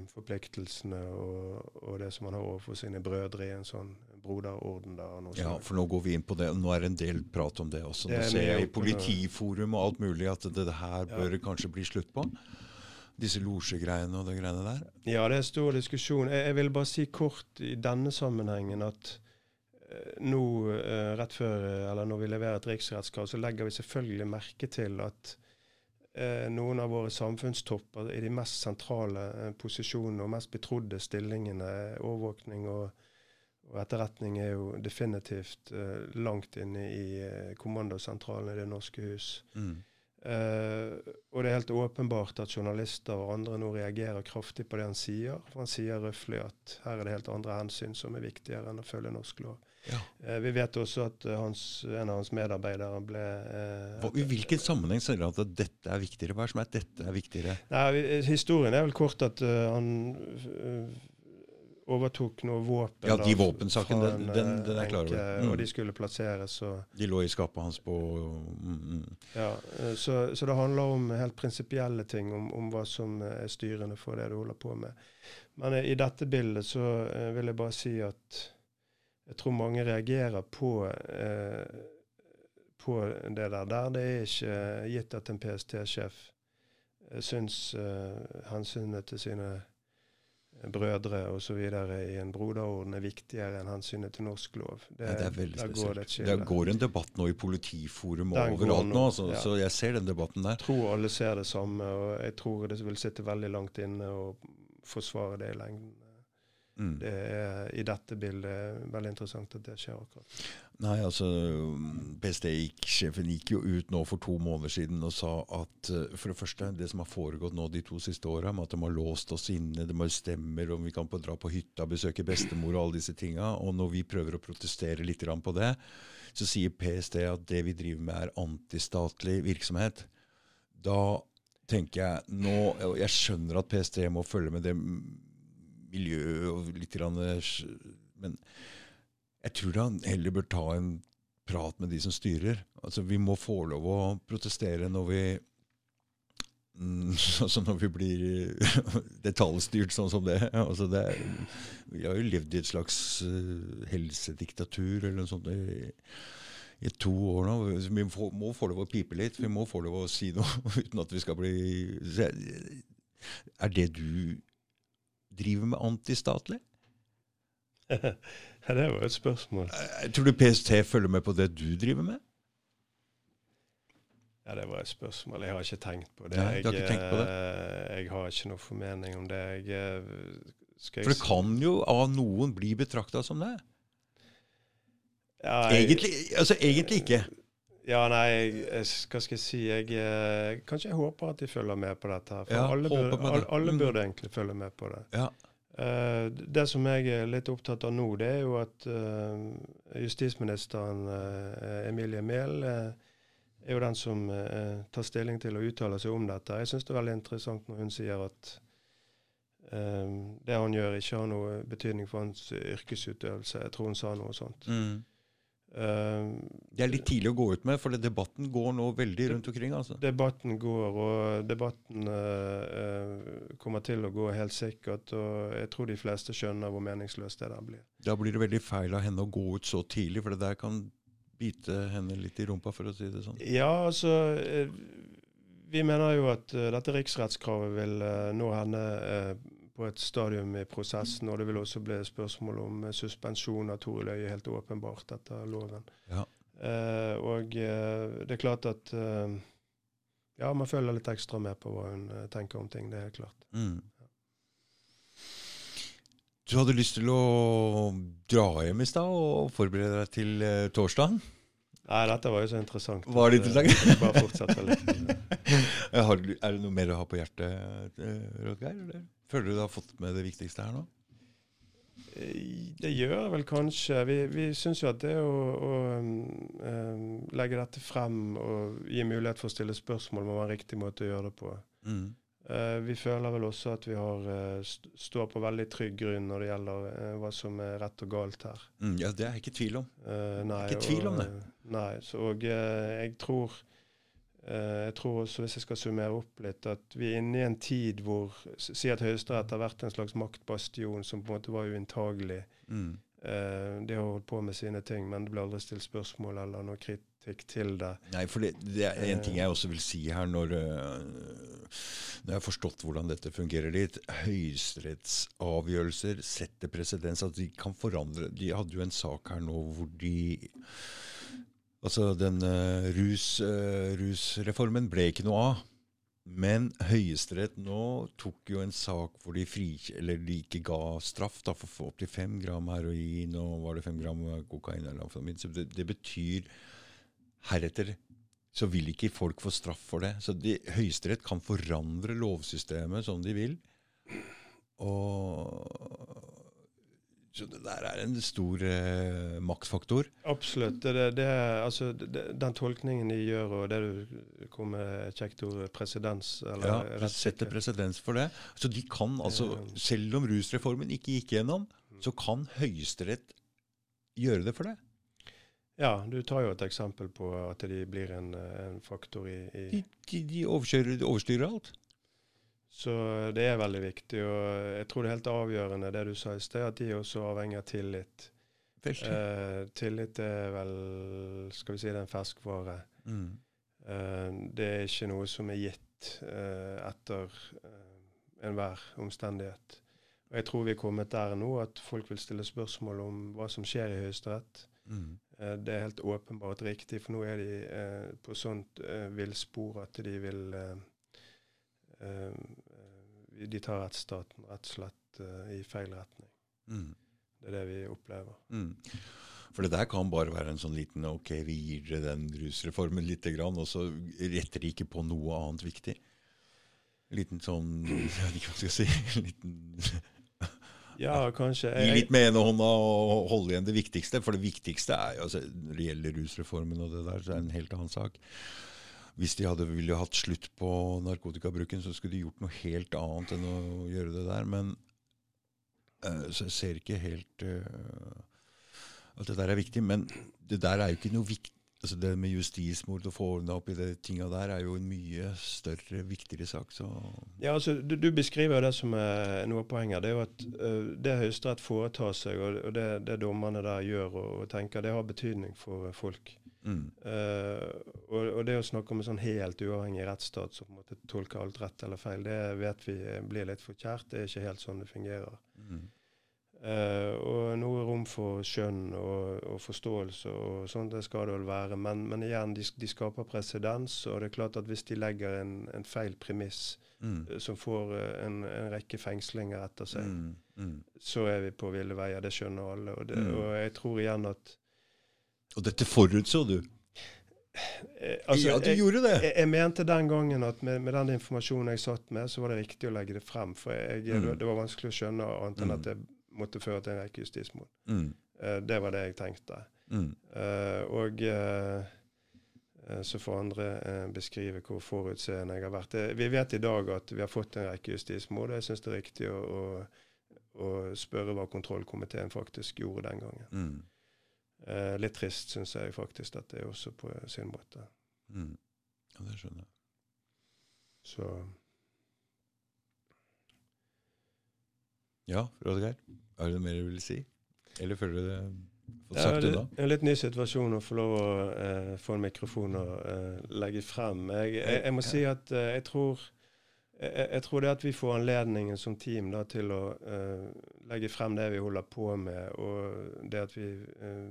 forpliktelsene og, og, det som han har overfor sine brødre i en sånn broderorden. Da, Ja, for nå går vi inn på det. Nå er det en del prat om det også. Nå er ser jeg i. Politiforum og alt mulig at det, det her Ja. bør det kanskje bli slutt på. Disse losjegreiene og det greiene der. Ja, det er stor diskusjon. Jeg, jeg vil bare si kort i denne sammenhengen at eh, nå, eh, rett før, eh, eller når vi leverer et riksrettskrav, så legger vi selvfølgelig merke til at eh, noen av våre samfunnstopper i de mest sentrale eh, posisjonene og mest betrodde stillingene, overvåkning og, og etterretning, er jo definitivt eh, langt inne i kommandosentralen i Det norske hus. Mm. Eh, og det er helt åpenbart at journalister og andre nå reagerer kraftig på det han sier. For han sier røftlig at her er det helt andre hensyn som er viktigere enn å følge norsk lov. Ja. Uh, vi vet også at eh, hans, en av hans medarbeidere ble uh, I hvilken sammenheng sier han at dette er viktigere? Hva er det som er dette er viktigere? Nei, Historien er vel kort at han overtok noe våpen. Ja, de våpensakene, den- den- eh, den er jeg klar over. Mm. Og de skulle plasseres. og De lå i skapet hans på mm, mm. Ja, eh, så, så det handler om helt prinsipielle ting, om, om hva som er styrende for det du holder på med. Men eh, i dette bildet så eh, vil jeg bare si at jeg tror mange reagerer på, eh, på det der. Der det er ikke gitt at en PST-sjef eh, syns eh, hensynet til sine brødre osv. i en broderorden er viktigere enn hensynet til norsk lov. Det, Ja, det er veldig der går spesielt. det Det, går en debatt nå i politiforum og overalt nå, altså, ja. så jeg ser den debatten der. Jeg tror alle ser det samme, og jeg tror det vil sitte veldig langt inne å forsvare det i lengden. Mm. Det er i dette bildet veldig interessant at det skjer akkurat. Nei, altså PST-sjefen gikk jo ut nå for to måneder siden og sa at eh, for det første, det som har foregått nå de to siste åra, med at de har låst oss inne, de bestemmer om vi kan på, dra på hytta, besøke bestemor og alle disse tinga, og når vi prøver å protestere litt på det, så sier PST at det vi driver med er antistatlig virksomhet. Da tenker jeg nå Jeg skjønner at PST må følge med det miljøet og litt grann, eh, Men jeg tror han heller bør ta en prat med de som styrer. Altså, Vi må få lov å protestere når vi altså når vi blir detaljstyrt sånn som det. Altså det vi har jo levd i et slags eh, helsediktatur eller noe sånt i, i to år nå. Vi må få lov å pipe litt. Vi må få lov å si noe uten at vi skal bli Er det du driver med antistatlig? Ja, det var et spørsmål. Eh, Tror du PST følger med på det du driver med? Ja, det var et spørsmål. Jeg har ikke tenkt på det. Nei, du har ikke tenkt på det? eh, Jeg har ikke noe formening om det. Jeg, eh, jeg For det kan jo av noen bli betrakta som det. Ja, jeg- Egentlig, altså egentlig ikke. Ja, nei, jeg, jeg, hva skal jeg si jeg, eh, Kanskje jeg håper at de følger med på dette. her, For Ja, alle, håper burde, på det. alle, alle Mm. burde egentlig følge med på det. Ja. Eh, det som jeg er litt opptatt av nå, det er jo at eh, justisministeren eh, Emilie Mehl eh, er jo den som eh, tar stilling til å uttale seg om dette. Jeg syns det er veldig interessant når hun sier at eh, det han gjør, ikke har noe betydning for hans yrkesutøvelse. Jeg tror hun sa noe sånt. Mm. Eh, Det er litt tidlig å gå ut med, for debatten går nå veldig rundt omkring. altså. Debatten går, og debatten eh, kommer til å gå helt sikkert. Og jeg tror de fleste skjønner hvor meningsløst det der blir. Da blir det veldig feil av henne å gå ut så tidlig, for det der kan bite henne litt i rumpa, for å si det sånn. Ja, altså eh, Vi mener jo at dette riksrettskravet vil nå henne på et stadium i prosessen. Og det vil også bli spørsmål om eh, suspensjon av Tore Løie, helt åpenbart, etter loven. Ja. Eh, og eh, det er klart at eh, Ja, man følger litt ekstra med på hva hun eh, tenker om ting. Det er helt klart. Mm. Du hadde lyst til å dra hjem i stad og forberede deg til uh, torsdag? Nei, dette var jo så interessant. Var det interessant? Bare fortsette litt. Er det noe mer du har på hjertet, Rodgeir? Føler du du har fått med det viktigste her nå? Eh, Det gjør jeg vel kanskje. Vi, vi syns jo at det å, å um, legge dette frem og gi mulighet for å stille spørsmål må være en riktig måte å gjøre det på. Mm. Uh, vi føler vel også at vi har, st står på veldig trygg grunn når det gjelder uh, hva som er rett og galt her. Mm, ja, det er jeg ikke tvil om. Nei, Ikke tvil om det. Nei, så, og jeg tror jeg tror også, hvis jeg skal summere opp litt, at vi er inne i en tid hvor Si at Høyesterett har vært en slags maktbastion som på en måte var uinntagelig. Mm. Eh, de har holdt på med sine ting, men det ble aldri stilt spørsmål eller noe kritikk til det. Nei, for det, det er en ting jeg også vil si her, når, når jeg har forstått hvordan dette fungerer litt. Høyesterettsavgjørelser setter presedens. At de kan forandre De hadde jo en sak her nå hvor de Altså, den øh, rus, øh, rusreformen ble ikke noe av. Men Høyesterett nå tok jo en sak hvor de, fri, de ikke ga straff da, for opptil fem gram heroin og var det fem gram kokain. eller. Så det, det betyr heretter så vil ikke folk få straff for det. Så de, Høyesterett kan forandre lovsystemet som de vil. Og Så det der er en stor eh, maktfaktor. Absolutt. Det, det, altså, det, den tolkningen de gjør, og det du kom med kjekt ord, presedens Ja, setter presedens for det. Så de kan altså, selv om rusreformen ikke gikk gjennom, så kan Høyesterett gjøre det for det? Ja, du tar jo et eksempel på at de blir en, en faktor i, i De, de, de overstyrer alt. Så det er veldig viktig. Og jeg tror det er helt avgjørende det du sa i sted, at de også avhenger av tillit. Eh, tillit er vel, skal vi si, det er en ferskvare. Mm. Eh, det er ikke noe som er gitt eh, etter eh, enhver omstendighet. Og jeg tror vi er kommet der nå at folk vil stille spørsmål om hva som skjer i Høyesterett. Mm. Eh, det er helt åpenbart riktig, for nå er de eh, på sånt villspor at de vil De tar rettsstaten rett og slett eh, i feil retning. Mm. Det er det vi opplever. Mm. For det der kan bare være en sånn liten Ok, vi gir dere den rusreformen lite grann, og så retter de ikke på noe annet viktig. En liten sånn Jeg vet ikke hva jeg skal si. Liten Ja, kanskje. Gi litt med ene hånda og holde igjen det viktigste. For det viktigste er jo altså, Når det gjelder rusreformen og det der, så er det en helt annen sak. Hvis de hadde ville hatt slutt på narkotikabruken, så skulle de gjort noe helt annet enn å gjøre det der. Men uh, Så jeg ser ikke helt uh, at det der er viktig. Men det der er jo ikke noe viktig. Altså det med justismord og få ordna opp i de tinga der er jo en mye større, viktigere sak. Så Ja, altså, du, du beskriver det som er noe av poenget. Det er jo at uh, det Høyesterett foretar seg, og, og det, det dommerne der gjør og, og tenker, det har betydning for folk. Mm, Uh, og, og det å snakke om en sånn helt uavhengig rettsstat som på en måte tolker alt rett eller feil, det vet vi blir litt for kjært. Det er ikke helt sånn det fungerer. mm, Uh, og noe rom for skjønn og, og forståelse og sånt, det skal det vel være. Men, men igjen, de, de skaper presedens, og det er klart at hvis de legger en, en feil premiss mm, eh, som får eh, en, en rekke fengslinger etter seg, mm, mm. så er vi på ville veier. Det skjønner alle. Og, det, og jeg tror igjen at Og dette forutså du? eh, altså, ja, du jeg, gjorde det! jeg, jeg mente den gangen at med, med den informasjonen jeg satt med, så var det riktig å legge det frem. For jeg, Mm. det var vanskelig å skjønne annet enn Mm. at det måtte føre til en rekke justismord. Mm, Uh, det var det jeg tenkte. mm, Uh, og eh, så får andre beskrive hvor forutseende jeg har vært. Det, vi vet i dag at vi har fått en rekke justismord. Jeg syns det er riktig å, å, å spørre hva kontrollkomiteen faktisk gjorde den gangen. Eh, litt trist syns jeg faktisk at det er også på sin måte. mm. Ja, det skjønner jeg. Så Ja, Rodgeir. Er det noe mer du vil si? Eller føler du det fått det sagt er unna? en litt ny situasjon å få lov å eh, få en mikrofon og eh, legge frem. Jeg, jeg, jeg må si at eh, jeg tror jeg, jeg tror det at vi får anledningen som team da, til å eh, legge frem det vi holder på med, og det at vi eh,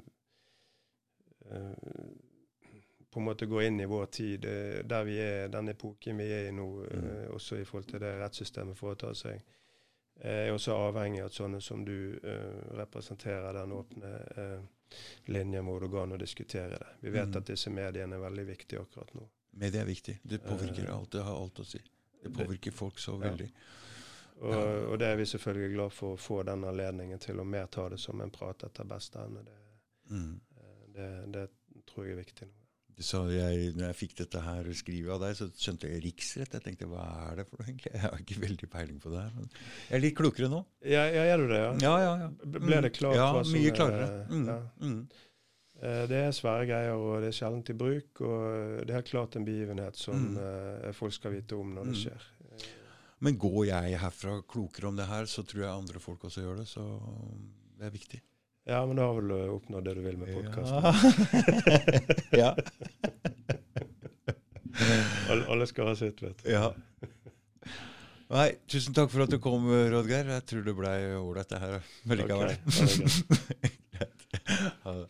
på en måte går inn i vår tid, eh, der vi er, den epoken vi er i nå, eh, Mm. også i forhold til det rettssystemet foretar seg, eh, er også avhengig av at sånne som du eh, representerer den åpne eh, linjen hvor det går an å diskutere det. Vi vet Mm. at disse mediene er veldig viktige akkurat nå. Media er viktig. Det påvirker Eh, alt. Det har alt å si. Det påvirker folk så veldig. Og, Ja. og det er vi selvfølgelig glad for å få den anledningen til å mer ta det som en prat etter beste evne. Det, Mm. Det, det tror jeg er viktig nå. Så jeg, når jeg fikk dette her skrivet av deg, så skjønte jeg riksrett. Jeg tenkte hva er det for noe egentlig? Jeg har ikke veldig peiling på det her. Men jeg er litt klokere nå. Ja, ja er du det, ja? Ja, ja, ja. Ble det klart Ja, mye er- klarere. Mm. ja. Mm. Eh, Det er svære greier, og det er sjelden i bruk. Og det er klart en begivenhet som Mm. eh, folk skal vite om når det Mm. skjer. Men går jeg herfra klokere om det her, så tror jeg andre folk også gjør det. Så det er viktig. Ja, men da har vel du oppnådd det du vil med podkasten. ja. Alle, alle skal ha sitt, vet du. ja. Nei, tusen takk for at du kom, Rodgeir. Jeg tror det blei ålreit, det her. Men likevel. ha det.